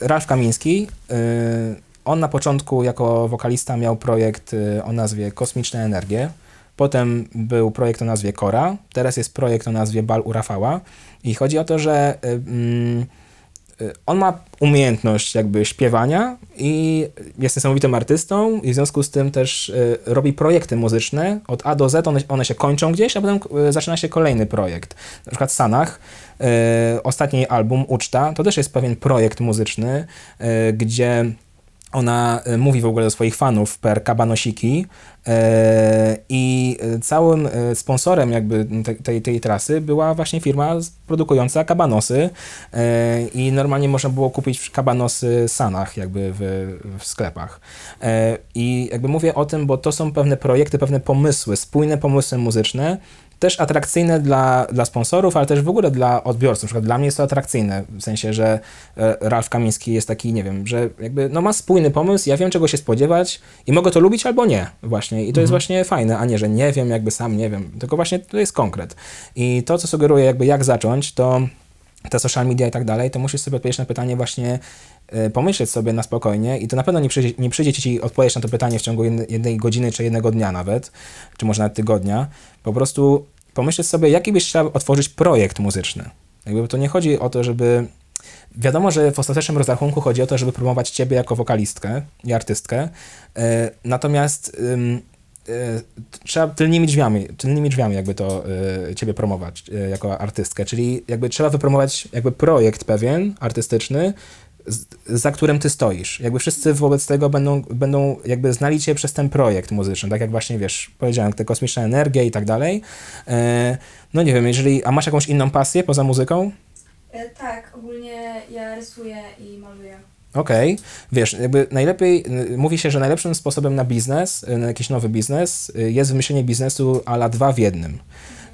Ralf Kamiński, y, on na początku jako wokalista miał projekt y, o nazwie Kosmiczne Energie, potem był projekt o nazwie Kora, teraz jest projekt o nazwie Bal u Rafała i chodzi o to, że y, mm, on ma umiejętność jakby śpiewania i jest niesamowitym artystą i w związku z tym też y, robi projekty muzyczne od A do Z, one, one się kończą gdzieś, a potem y, zaczyna się kolejny projekt. Na przykład Sanach, y, ostatni album Uczta, to też jest pewien projekt muzyczny, y, gdzie ona y, mówi w ogóle do swoich fanów per kabanosiki y, i y, całym sponsorem jakby te, tej, tej trasy była właśnie firma produkująca kabanosy i normalnie można było kupić kabanosy Sanach jakby w, w sklepach. I jakby mówię o tym, bo to są pewne projekty, pewne pomysły, spójne pomysły muzyczne, też atrakcyjne dla, dla sponsorów, ale też w ogóle dla odbiorców. Na przykład dla mnie jest to atrakcyjne, w sensie, że e, Ralf Kamiński jest taki, nie wiem, że jakby no ma spójny pomysł, ja wiem czego się spodziewać i mogę to lubić albo nie właśnie. I to jest właśnie fajne, a nie, że nie wiem, jakby sam nie wiem, tylko właśnie to jest konkret. I to, co sugeruję jakby jak zacząć, to te social media i tak dalej, to musisz sobie odpowiedzieć na pytanie właśnie, y, pomyśleć sobie na spokojnie i to na pewno nie przyjdzie, nie przyjdzie ci odpowiedź na to pytanie w ciągu jednej, godziny czy jednego dnia nawet, czy może nawet tygodnia. Po prostu pomyśleć sobie, jaki byś chciał otworzyć projekt muzyczny. Jakby to nie chodzi o to, żeby... Wiadomo, że w ostatecznym rozrachunku chodzi o to, żeby promować ciebie jako wokalistkę i artystkę, y, natomiast trzeba tylnymi drzwiami, tylnymi drzwiami jakby to y, ciebie promować y, jako artystkę, czyli jakby trzeba wypromować jakby projekt pewien, artystyczny, z, za którym ty stoisz. Jakby wszyscy wobec tego będą, będą jakby znali cię przez ten projekt muzyczny, tak jak właśnie, wiesz, powiedziałem, te kosmiczne energie i tak dalej. No nie wiem, jeżeli, a masz jakąś inną pasję poza muzyką? E, tak, ogólnie ja rysuję i maluję. Okej, wiesz, jakby najlepiej, y, mówi się, że najlepszym sposobem na biznes, y, na jakiś nowy biznes, y, jest wymyślenie biznesu ala dwa w jednym.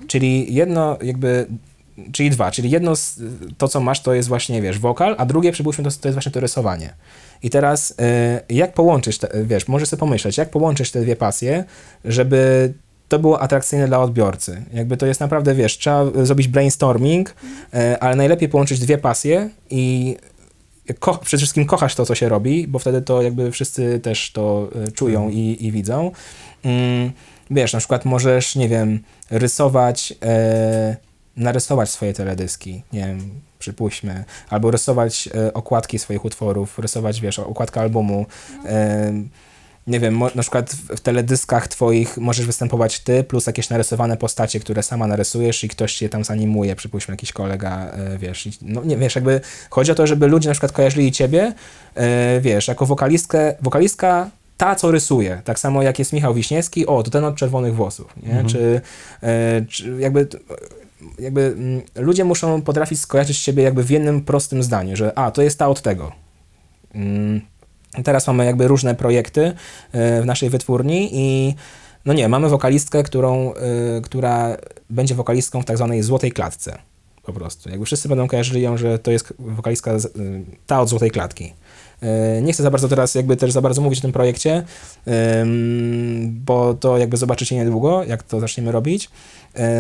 Czyli jedno jakby, czyli dwa, czyli jedno z, to, co masz, to jest właśnie, wiesz, wokal, a drugie, przypuśćmy, to, to jest właśnie to rysowanie. I teraz y, jak połączyć, te, wiesz, możesz sobie pomyśleć, jak połączyć te dwie pasje, żeby to było atrakcyjne dla odbiorcy. Jakby to jest naprawdę, wiesz, trzeba zrobić brainstorming, y, ale najlepiej połączyć dwie pasje i ko- przede wszystkim kochasz to, co się robi, bo wtedy to jakby wszyscy też to y, czują i, i widzą. Mm, wiesz, na przykład możesz, nie wiem, rysować, e, narysować swoje teledyski, nie wiem, przypuśćmy, albo rysować e, okładki swoich utworów, rysować, wiesz, okładkę albumu. E, nie wiem, na przykład w, teledyskach twoich możesz występować ty, plus jakieś narysowane postacie, które sama narysujesz i ktoś cię tam zanimuje, przypuśćmy jakiś kolega, e, wiesz, no nie, wiesz, jakby chodzi o to, żeby ludzie na przykład kojarzyli ciebie, e, wiesz, jako wokalistkę, wokalistka ta, co rysuje, tak samo jak jest Michał Wiśniewski, o, to ten od czerwonych włosów, nie? Czy, e, czy jakby jakby mm, ludzie muszą potrafić skojarzyć siebie jakby w jednym prostym zdaniu, że a, to jest ta od tego. Mm, Teraz mamy jakby różne projekty e, w naszej wytwórni i no nie, mamy wokalistkę, którą, e, która będzie wokalistką w tak zwanej złotej klatce. Po prostu. Jakby wszyscy będą kojarzyli ją, że to jest wokalistka e, ta od złotej klatki. Nie chcę za bardzo teraz jakby też za bardzo mówić o tym projekcie, bo to jakby zobaczycie niedługo, jak to zaczniemy robić.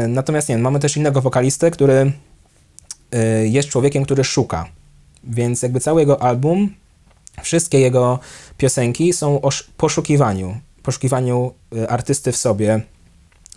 Natomiast nie, mamy też innego wokalistę, który jest człowiekiem, który szuka. Więc jakby cały jego album wszystkie jego piosenki są o sz- poszukiwaniu, poszukiwaniu y, artysty w sobie,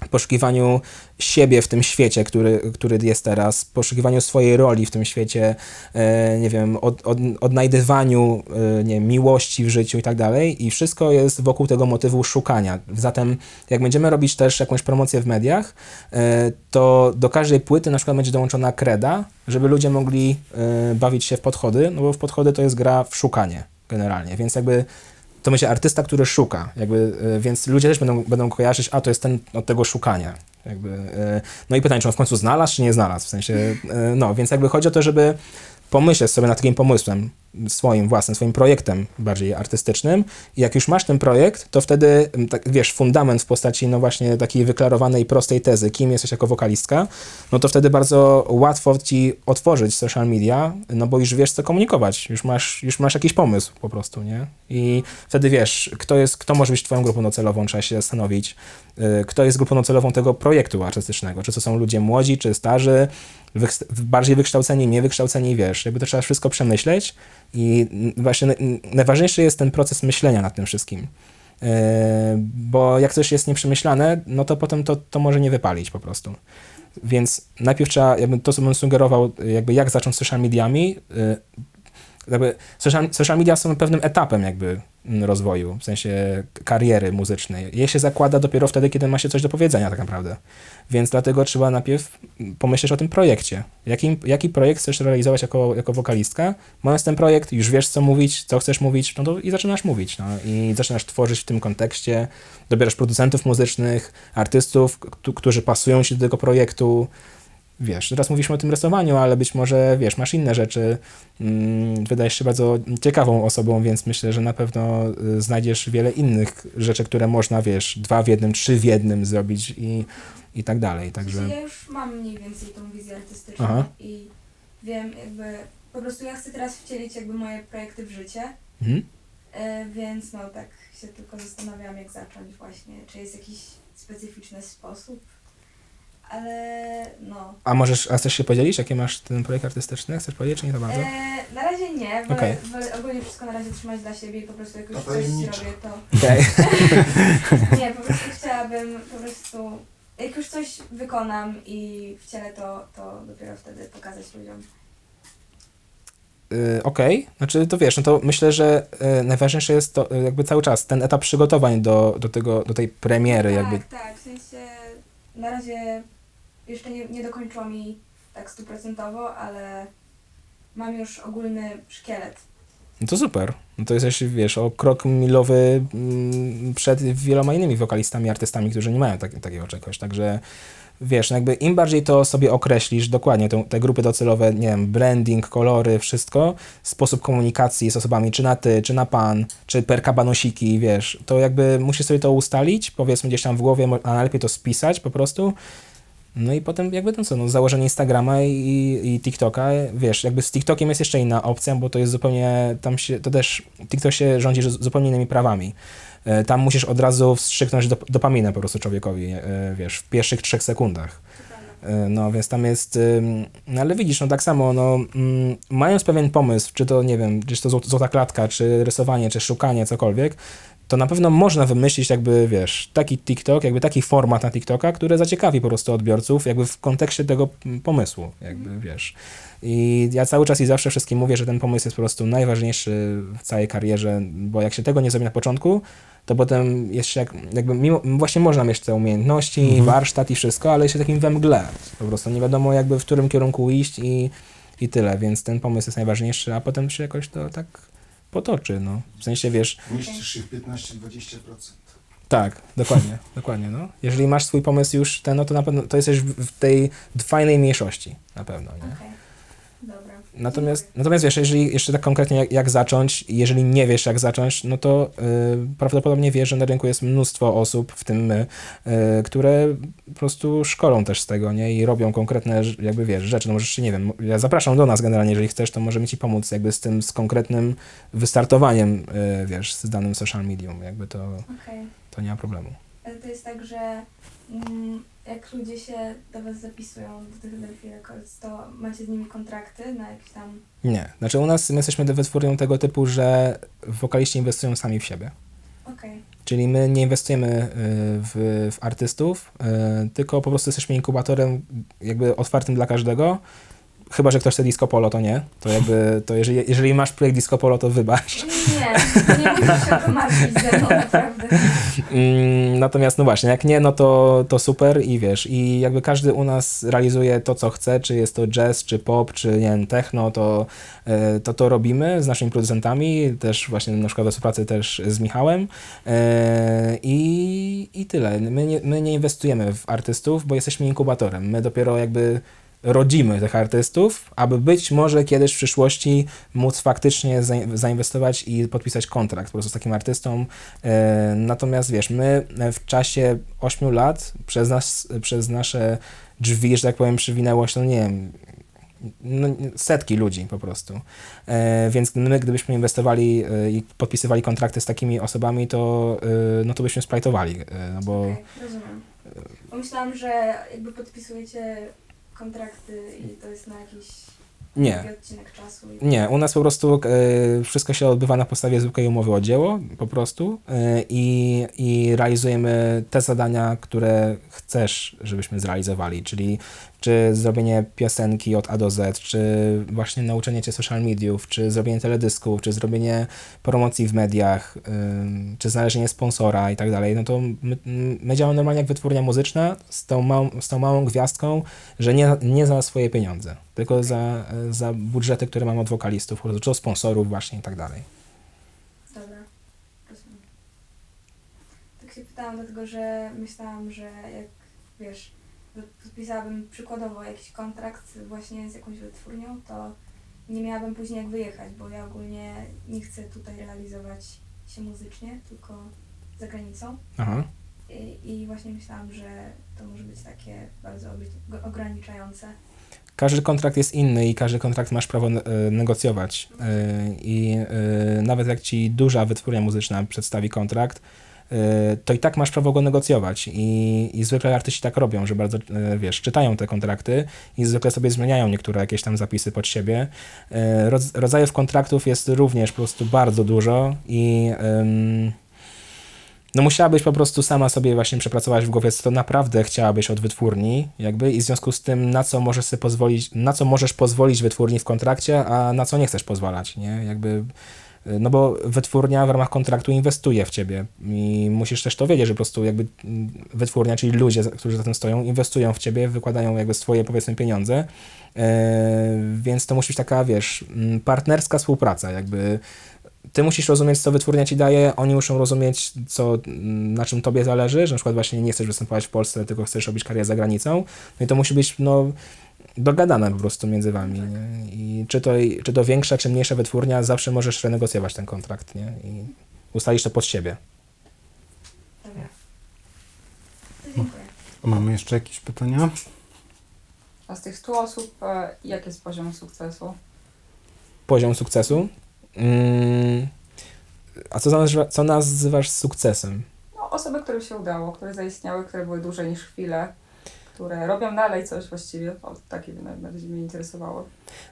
poszukiwaniu siebie w tym świecie, który, który jest teraz, poszukiwaniu swojej roli w tym świecie, e, nie wiem, od, od, odnajdywaniu e, nie, miłości w życiu i tak dalej. I wszystko jest wokół tego motywu szukania. Zatem, jak będziemy robić też jakąś promocję w mediach, e, to do każdej płyty na przykład będzie dołączona kreda, żeby ludzie mogli bawić się w podchody, no bo w podchody to jest gra w szukanie generalnie, więc jakby to będzie artysta, który szuka, jakby, e, więc ludzie też będą, będą kojarzyć, a to jest ten od tego szukania. Jakby, e, no i pytanie, czy on w końcu znalazł, czy nie znalazł, w sensie, e, no, więc jakby chodzi o to, żeby pomyśleć sobie nad takim pomysłem swoim własnym, swoim projektem bardziej artystycznym. I jak już masz ten projekt, to wtedy, m, tak, wiesz, fundament w postaci, no właśnie takiej wyklarowanej, prostej tezy, kim jesteś jako wokalistka, no to wtedy bardzo łatwo ci otworzyć social media, no bo już wiesz, co komunikować, już masz, już masz jakiś pomysł po prostu, nie? I wtedy wiesz, kto jest, kto może być twoją grupą docelową, trzeba się zastanowić, y, kto jest grupą docelową tego projektu artystycznego, czy to są ludzie młodzi, czy starzy, wykst- bardziej wykształceni, mniej wykształceni, wiesz, jakby to trzeba wszystko przemyśleć i właśnie najważniejszy jest ten proces myślenia nad tym wszystkim. E, bo jak coś jest nieprzemyślane, no to potem to, to może nie wypalić po prostu. Więc najpierw trzeba, jakby to, co bym sugerował, jakby jak zacząć social mediami, y, jakby social, social media są pewnym etapem jakby mm, rozwoju, w sensie kariery muzycznej. Je się zakłada dopiero wtedy, kiedy ma się coś do powiedzenia tak naprawdę. Więc dlatego trzeba najpierw pomyśleć o tym projekcie. Jaki, jaki projekt chcesz realizować jako, jako wokalistka? Mając ten projekt, już wiesz, co mówić, co chcesz mówić, no to i zaczynasz mówić. No, I zaczynasz tworzyć w tym kontekście, dobierasz producentów muzycznych, artystów, którzy pasują ci do tego projektu. Wiesz, teraz mówiliśmy o tym rysowaniu, ale być może, wiesz, masz inne rzeczy. Mm, wydajesz się bardzo ciekawą osobą, więc myślę, że na pewno y, znajdziesz wiele innych rzeczy, które można, wiesz, dwa w jednym, trzy w jednym zrobić i, i tak dalej. Także... Także Ja już mam mniej więcej tą wizję artystyczną Aha. i wiem jakby, po prostu ja chcę teraz wcielić jakby moje projekty w życie, mhm. e, więc no tak się tylko zastanawiam jak zacząć właśnie, czy jest jakiś specyficzny sposób, ale no. A możesz, a chcesz się podzielić, jakie masz ten projekt artystyczny? Chcesz powiedzieć, czy nie to bardzo? E, na razie nie, wolę, Okej. wolę ogólnie wszystko na razie trzymać dla siebie i po prostu jak już To coś tajemnicze. zrobię, to Okej. nie, po prostu chciałabym po prostu, jak już coś wykonam i wcielę to, to dopiero wtedy pokazać ludziom. Y, Okej, znaczy to wiesz, no to myślę, że y, najważniejsze jest to y, jakby cały czas ten etap przygotowań do, do, tego, do tej premiery, tak, jakby tak, w sensie na razie jeszcze nie, nie dokończyło mi tak stuprocentowo, ale mam już ogólny szkielet. No to super. No to jesteś, wiesz, o krok milowy mm, przed wieloma innymi wokalistami, artystami, którzy nie mają tak, takiego czegoś. Także wiesz, no jakby im bardziej to sobie określisz dokładnie, tą, te grupy docelowe, nie wiem, branding, kolory, wszystko, sposób komunikacji z osobami, czy na ty, czy na pan, czy per kabanosiki, wiesz, to jakby musisz sobie to ustalić, powiedzmy gdzieś tam w głowie, a najlepiej to spisać po prostu. No i potem jakby to co, no założenie Instagrama i, i TikToka, wiesz, jakby z TikTokiem jest jeszcze inna opcja, bo to jest zupełnie, tam się, to też, TikTok się rządzi zu- zupełnie innymi prawami. E, Tam musisz od razu wstrzyknąć dop- dopaminę po prostu człowiekowi, e, wiesz, w pierwszych trzech sekundach. E, No, więc tam jest, no ale widzisz, no tak samo, no, mm, mając pewien pomysł, czy to, nie wiem, czy to zł- złota klatka, czy rysowanie, czy szukanie, cokolwiek, to na pewno można wymyślić jakby, wiesz, taki TikTok, jakby taki format na TikToka, który zaciekawi po prostu odbiorców, jakby w kontekście tego pomysłu, jakby, wiesz. I ja cały czas i zawsze wszystkim mówię, że ten pomysł jest po prostu najważniejszy w całej karierze, bo jak się tego nie zrobi na początku, to potem jeszcze jak, jakby mimo, właśnie można mieć te umiejętności, Mhm. warsztat i wszystko, ale jeszcze takim we mgle. Po prostu nie wiadomo jakby w którym kierunku iść i, i tyle, więc ten pomysł jest najważniejszy, a potem się jakoś to tak potoczy, no. W sensie, wiesz, Mieścisz się w 15-20%. tak, dokładnie, dokładnie, no. Jeżeli masz swój pomysł już ten, no to na pewno to jesteś w tej fajnej mniejszości, na pewno, nie? Dobra. Natomiast, natomiast wiesz, jeżeli jeszcze tak konkretnie jak, jak zacząć, jeżeli nie wiesz jak zacząć, no to y, prawdopodobnie wiesz, że na rynku jest mnóstwo osób, w tym my, y, które po prostu szkolą też z tego, nie? I robią konkretne, jakby wiesz, rzeczy. No możesz nie wiem, ja zapraszam do nas generalnie, jeżeli chcesz, to możemy ci pomóc jakby z tym, z konkretnym wystartowaniem, y, wiesz, z danym social medium, jakby to, Okej. to nie ma problemu. Ale to jest tak, że jak ludzie się do Was zapisują do tych Delphi Records, to macie z nimi kontrakty na jakieś tam... Nie, znaczy u nas my jesteśmy wytwórnią tego typu, że wokaliści inwestują sami w siebie. Okej, Czyli my nie inwestujemy y, w, w artystów, y, tylko po prostu jesteśmy inkubatorem jakby otwartym dla każdego. Chyba, że ktoś chce disco polo, to nie. To jakby, to jeżeli, jeżeli masz projekt disco polo, to wybacz. Nie, nie musisz się pomartwić ze mną, naprawdę. Mm, Natomiast no właśnie, jak nie, no to, to super i wiesz, i jakby każdy u nas realizuje to, co chce, czy jest to jazz, czy pop, czy nie wiem, techno, to e, to, to robimy z naszymi producentami, też właśnie na przykład we współpracy też z Michałem E, i, i tyle. My nie, my nie inwestujemy w artystów, bo jesteśmy inkubatorem. My dopiero jakby rodzimy tych artystów, aby być może kiedyś w przyszłości móc faktycznie zain- zainwestować i podpisać kontrakt po prostu z takim artystą. E, Natomiast wiesz, my w czasie 8 lat przez, nas, przez nasze drzwi, że tak powiem, przywinęło się, no nie wiem, no, setki ludzi po prostu. E, więc my, gdybyśmy inwestowali e, i podpisywali kontrakty z takimi osobami, to, e, no to byśmy splajtowali, e, no bo Okej, rozumiem. Pomyślałam, że jakby podpisujecie kontrakty i to jest na jakiś Nie. taki odcinek czasu. I... Nie, u nas po prostu e, wszystko się odbywa na podstawie zwykłej umowy o dzieło, po prostu i, i realizujemy te zadania, które chcesz, żebyśmy zrealizowali, czyli czy zrobienie piosenki od A do Z, czy właśnie nauczenie cię social mediów, czy zrobienie teledysków, czy zrobienie promocji w mediach, czy znalezienie sponsora i tak dalej, no to my, my działamy normalnie jak wytwórnia muzyczna z tą małą, z tą małą gwiazdką, że nie, nie za swoje pieniądze, tylko za, za budżety, które mamy od wokalistów, czy od sponsorów właśnie i tak dalej. Dobra, rozumiem. Tak się pytałam dlatego, że myślałam, że jak wiesz, podpisałabym przykładowo jakiś kontrakt właśnie z jakąś wytwórnią, to nie miałabym później jak wyjechać, bo ja ogólnie nie chcę tutaj realizować się muzycznie, tylko za granicą. Aha. I, i właśnie myślałam, że to może być takie bardzo ograniczające. Każdy kontrakt jest inny i każdy kontrakt masz prawo e, negocjować. E, I e, nawet jak ci duża wytwórnia muzyczna przedstawi kontrakt, to i tak masz prawo go negocjować. I, I zwykle artyści tak robią, że bardzo, e, wiesz, czytają te kontrakty i zwykle sobie zmieniają niektóre jakieś tam zapisy pod siebie. E, rodz- Rodzajów kontraktów jest również po prostu bardzo dużo i no musiałabyś po prostu sama sobie właśnie przepracować w głowie, co to naprawdę chciałabyś od wytwórni, jakby i w związku z tym, na co możesz sobie pozwolić, na co możesz pozwolić wytwórni w kontrakcie, a na co nie chcesz pozwalać, nie? Jakby, no bo wytwórnia w ramach kontraktu inwestuje w ciebie i musisz też to wiedzieć, że po prostu jakby wytwórnia, czyli ludzie, którzy za tym stoją, inwestują w ciebie, wykładają jakby swoje, powiedzmy, pieniądze, yy, więc to musi być taka, wiesz, partnerska współpraca, jakby ty musisz rozumieć, co wytwórnia ci daje, oni muszą rozumieć, co, na czym tobie zależy, że na przykład właśnie nie chcesz występować w Polsce, tylko chcesz robić karierę za granicą. No i to musi być, no, dogadane po prostu między wami, nie? I czy to, czy to większa, czy mniejsza wytwórnia, zawsze możesz renegocjować ten kontrakt, nie? I ustalić to pod siebie. Mamy jeszcze jakieś pytania? A z tych 100 osób, e, jaki jest poziom sukcesu? Poziom sukcesu. Mm, a co, nazywa, co nazywasz sukcesem? No, osoby, którym się udało, które zaistniały, które były dłużej niż chwilę, które robią dalej coś właściwie. O, takie najbardziej mnie interesowało.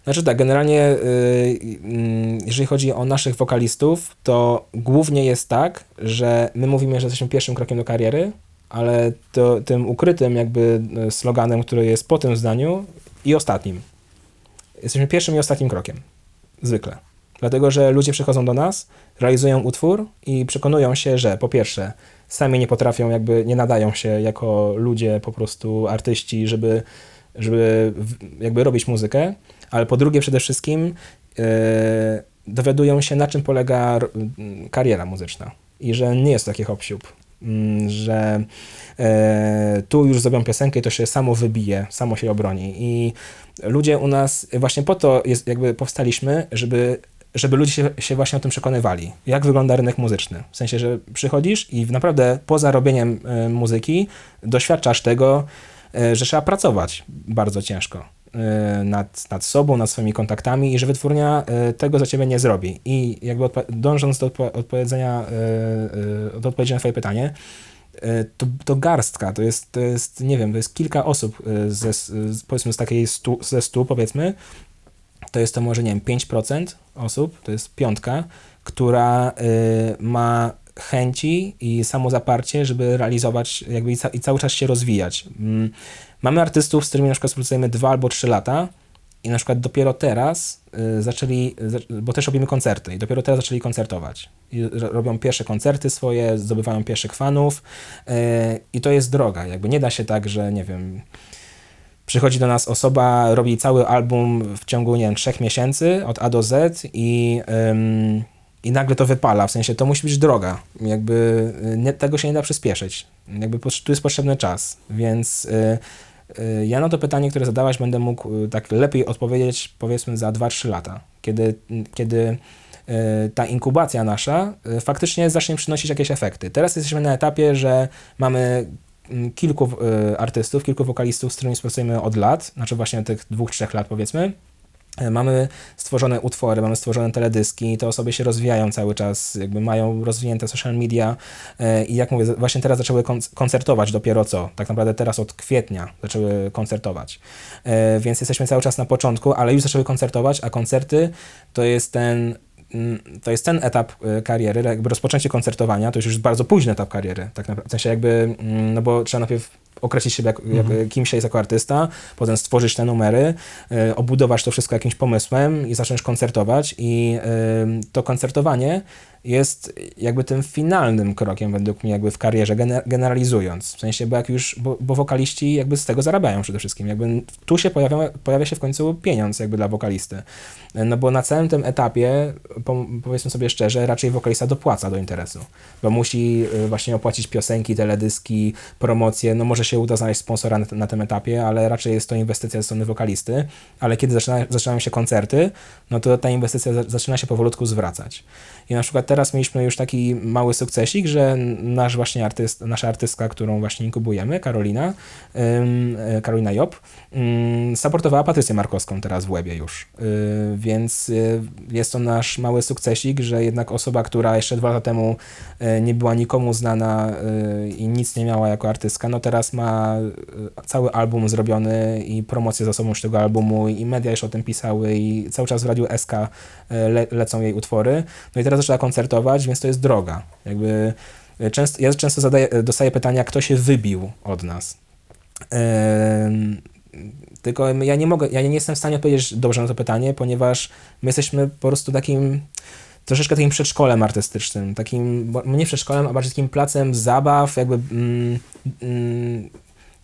Znaczy tak, generalnie y, y, jeżeli chodzi o naszych wokalistów, to głównie jest tak, że my mówimy, że jesteśmy pierwszym krokiem do kariery, ale to, tym ukrytym jakby y, sloganem, który jest po tym zdaniu i ostatnim. Jesteśmy pierwszym i ostatnim krokiem. Zwykle. Dlatego, że ludzie przychodzą do nas, realizują utwór i przekonują się, że po pierwsze sami nie potrafią, jakby nie nadają się jako ludzie, po prostu artyści, żeby, żeby jakby robić muzykę, ale po drugie przede wszystkim e, dowiadują się, na czym polega kariera muzyczna. I że nie jest to taki hop że e, tu już zrobią piosenkę i to się samo wybije, samo się obroni. I ludzie u nas właśnie po to jest, jakby powstaliśmy, żeby żeby ludzie się, się właśnie o tym przekonywali, jak wygląda rynek muzyczny. W sensie, że przychodzisz i naprawdę poza robieniem e, muzyki doświadczasz tego, e, że trzeba pracować bardzo ciężko e, nad, nad sobą, nad swoimi kontaktami i że wytwórnia tego za ciebie nie zrobi. I jakby dążąc do odpo- odpowiedzenia, do odpowiedzi na twoje pytanie, to, to garstka, to jest, to jest, nie wiem, to jest kilka osób ze, powiedzmy z takiej stu, ze stu, powiedzmy, to jest to może, nie wiem, 5% osób, to jest piątka, która y, ma chęci i samozaparcie, żeby realizować jakby i, ca- i cały czas się rozwijać. Mm, Mamy artystów, z którymi na przykład współpracujemy dwa albo trzy lata i na przykład dopiero teraz y, zaczęli, za- bo też robimy koncerty i dopiero teraz zaczęli koncertować. I ro- robią pierwsze koncerty swoje, zdobywają pierwszych fanów y, i to jest droga. Jakby nie da się tak, że nie wiem, przychodzi do nas osoba, robi cały album w ciągu, nie wiem, trzech miesięcy od A do Z i, ym, i nagle to wypala, w sensie to musi być droga, jakby y, nie, tego się nie da przyspieszyć, jakby tu jest potrzebny czas, więc y, y, ja na to pytanie, które zadałaś, będę mógł tak lepiej odpowiedzieć powiedzmy za 2-3 lata, kiedy, kiedy ta inkubacja nasza faktycznie zacznie przynosić jakieś efekty. Teraz jesteśmy na etapie, że mamy kilku y, artystów, kilku wokalistów, z którymi współpracujemy od lat, znaczy właśnie tych dwóch, trzech lat powiedzmy. E, Mamy stworzone utwory, mamy stworzone teledyski, te osoby się rozwijają cały czas, jakby mają rozwinięte social media e, i jak mówię, właśnie teraz zaczęły konc- koncertować dopiero co, tak naprawdę teraz od kwietnia zaczęły koncertować, E, więc jesteśmy cały czas na początku, ale już zaczęły koncertować, a koncerty to jest ten mm, to jest ten etap e, kariery, jakby rozpoczęcie koncertowania, to już jest bardzo późny etap kariery, tak naprawdę, w sensie jakby, mm, no bo trzeba najpierw określić siebie, jak, jak, kim się jest jako artysta, potem stworzyć te numery, e, obudować to wszystko jakimś pomysłem i zacząć koncertować i e, to koncertowanie jest jakby tym finalnym krokiem według mnie jakby w karierze, gener- generalizując. W sensie, bo jak już, bo, bo wokaliści jakby z tego zarabiają przede wszystkim. Jakby tu się pojawia, pojawia się w końcu pieniądz jakby dla wokalisty. No bo na całym tym etapie, po, powiedzmy sobie szczerze, raczej wokalista dopłaca do interesu, bo musi y, właśnie opłacić piosenki, teledyski, promocje, no może się uda znaleźć sponsora na, na tym etapie, ale raczej jest to inwestycja ze strony wokalisty, ale kiedy zaczyna, zaczynają się koncerty, no to ta inwestycja za- zaczyna się powolutku zwracać. I na przykład teraz mieliśmy już taki mały sukcesik, że nasz właśnie artyst, nasza artystka, którą właśnie inkubujemy, Karolina, e, Karolina Job, supportowała Patrycję Markowską teraz w Łebie już. Y, więc y, jest to nasz mały sukcesik, że jednak osoba, która jeszcze dwa lata temu y, nie była nikomu znana y, i nic nie miała jako artystka, no teraz ma cały album zrobiony i promocję za sobą już tego albumu i media już o tym pisały i cały czas w Radiu SK y, le, lecą jej utwory. No i teraz zaczęła koncertować, więc to jest droga. Jakby y, często, ja często zadaję, dostaję pytania, kto się wybił od nas. Tylko ja nie mogę, ja nie jestem w stanie odpowiedzieć dobrze na to pytanie, ponieważ my jesteśmy po prostu takim troszeczkę takim przedszkolem artystycznym, takim, nie przedszkolem, a bardziej takim placem zabaw, jakby mm, mm,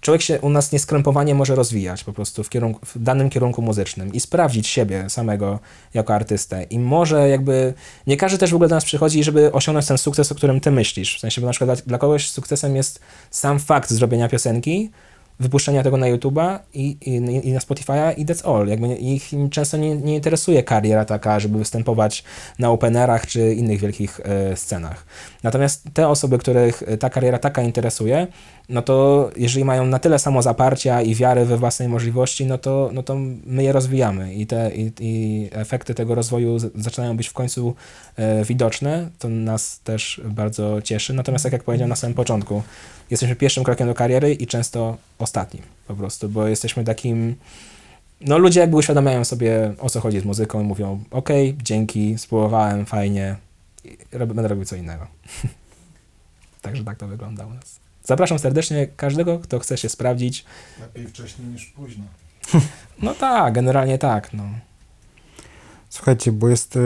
człowiek się u nas nieskrępowanie może rozwijać po prostu w, kierunku, w danym kierunku muzycznym i sprawdzić siebie samego jako artystę i może jakby, nie każdy też w ogóle do nas przychodzi, żeby osiągnąć ten sukces, o którym ty myślisz, w sensie, bo na przykład dla, dla kogoś sukcesem jest sam fakt zrobienia piosenki, wypuszczenia tego na YouTube'a i, i, i na Spotify'a i that's all. Jakby ich często nie, nie interesuje kariera taka, żeby występować na openerach czy innych wielkich e, scenach. Natomiast te osoby, których e, ta kariera taka interesuje, no to jeżeli mają na tyle samo zaparcia i wiary we własnej możliwości, no to, no to my je rozwijamy i te i, i efekty tego rozwoju zaczynają być w końcu e, widoczne. To nas też bardzo cieszy. Natomiast tak jak powiedziałem na samym początku, jesteśmy pierwszym krokiem do kariery i często ostatnim po prostu, bo jesteśmy takim no ludzie jakby uświadamiają sobie o co chodzi z muzyką i mówią okej, dzięki, spróbowałem, fajnie, rob, będę robił co innego. Także tak to wygląda u nas. Zapraszam serdecznie każdego, kto chce się sprawdzić. Lepiej wcześniej niż późno. No tak, generalnie tak, no. Słuchajcie, bo jest e,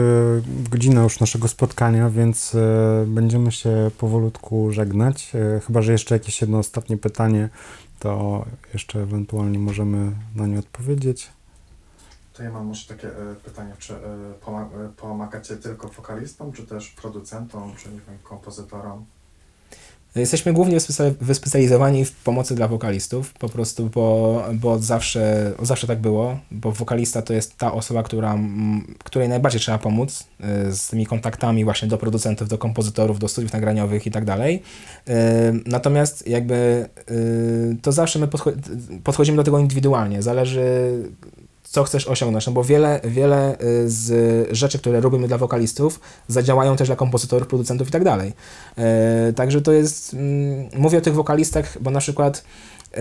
godzina już naszego spotkania, więc e, będziemy się powolutku żegnać. E, chyba, że jeszcze jakieś jedno ostatnie pytanie, to jeszcze ewentualnie możemy na nie odpowiedzieć. To ja mam może takie e, pytanie, czy e, pomagacie tylko wokalistom, czy też producentom, czy nie wiem, kompozytorom? Jesteśmy głównie wyspe- wyspecjalizowani w pomocy dla wokalistów, po prostu, bo, bo zawsze, zawsze tak było, bo wokalista to jest ta osoba, która, której najbardziej trzeba pomóc y, z tymi kontaktami właśnie do producentów, do kompozytorów, do studiów nagraniowych i tak dalej. Y, Natomiast jakby y, to zawsze my podcho- podchodzimy do tego indywidualnie, zależy co chcesz osiągnąć, no bo wiele, wiele y, z rzeczy, które robimy dla wokalistów, zadziałają też dla kompozytorów, producentów i tak dalej. E, Także to jest, mm, mówię o tych wokalistach, bo na przykład e,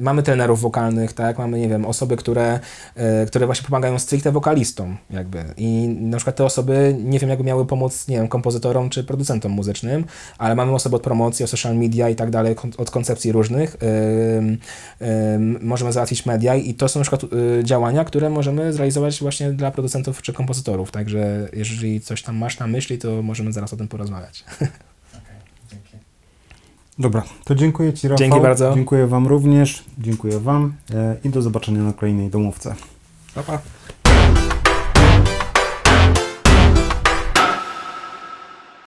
mamy trenerów wokalnych, tak, mamy, nie wiem, osoby, które, e, które właśnie pomagają stricte wokalistom, jakby. I na przykład te osoby, nie wiem, jakby miały pomóc, nie wiem, kompozytorom czy producentom muzycznym, ale mamy osoby od promocji, od social media i tak dalej, od koncepcji różnych. Ym, ym, możemy załatwić media i to są na przykład działania, które możemy zrealizować właśnie dla producentów czy kompozytorów. Także jeżeli coś tam masz na myśli, to możemy zaraz o tym porozmawiać. Dobra, to dziękuję Ci, Rafał. Dzięki bardzo. Dziękuję Wam również. Dziękuję Wam e, i do zobaczenia na kolejnej domówce. Pa, pa.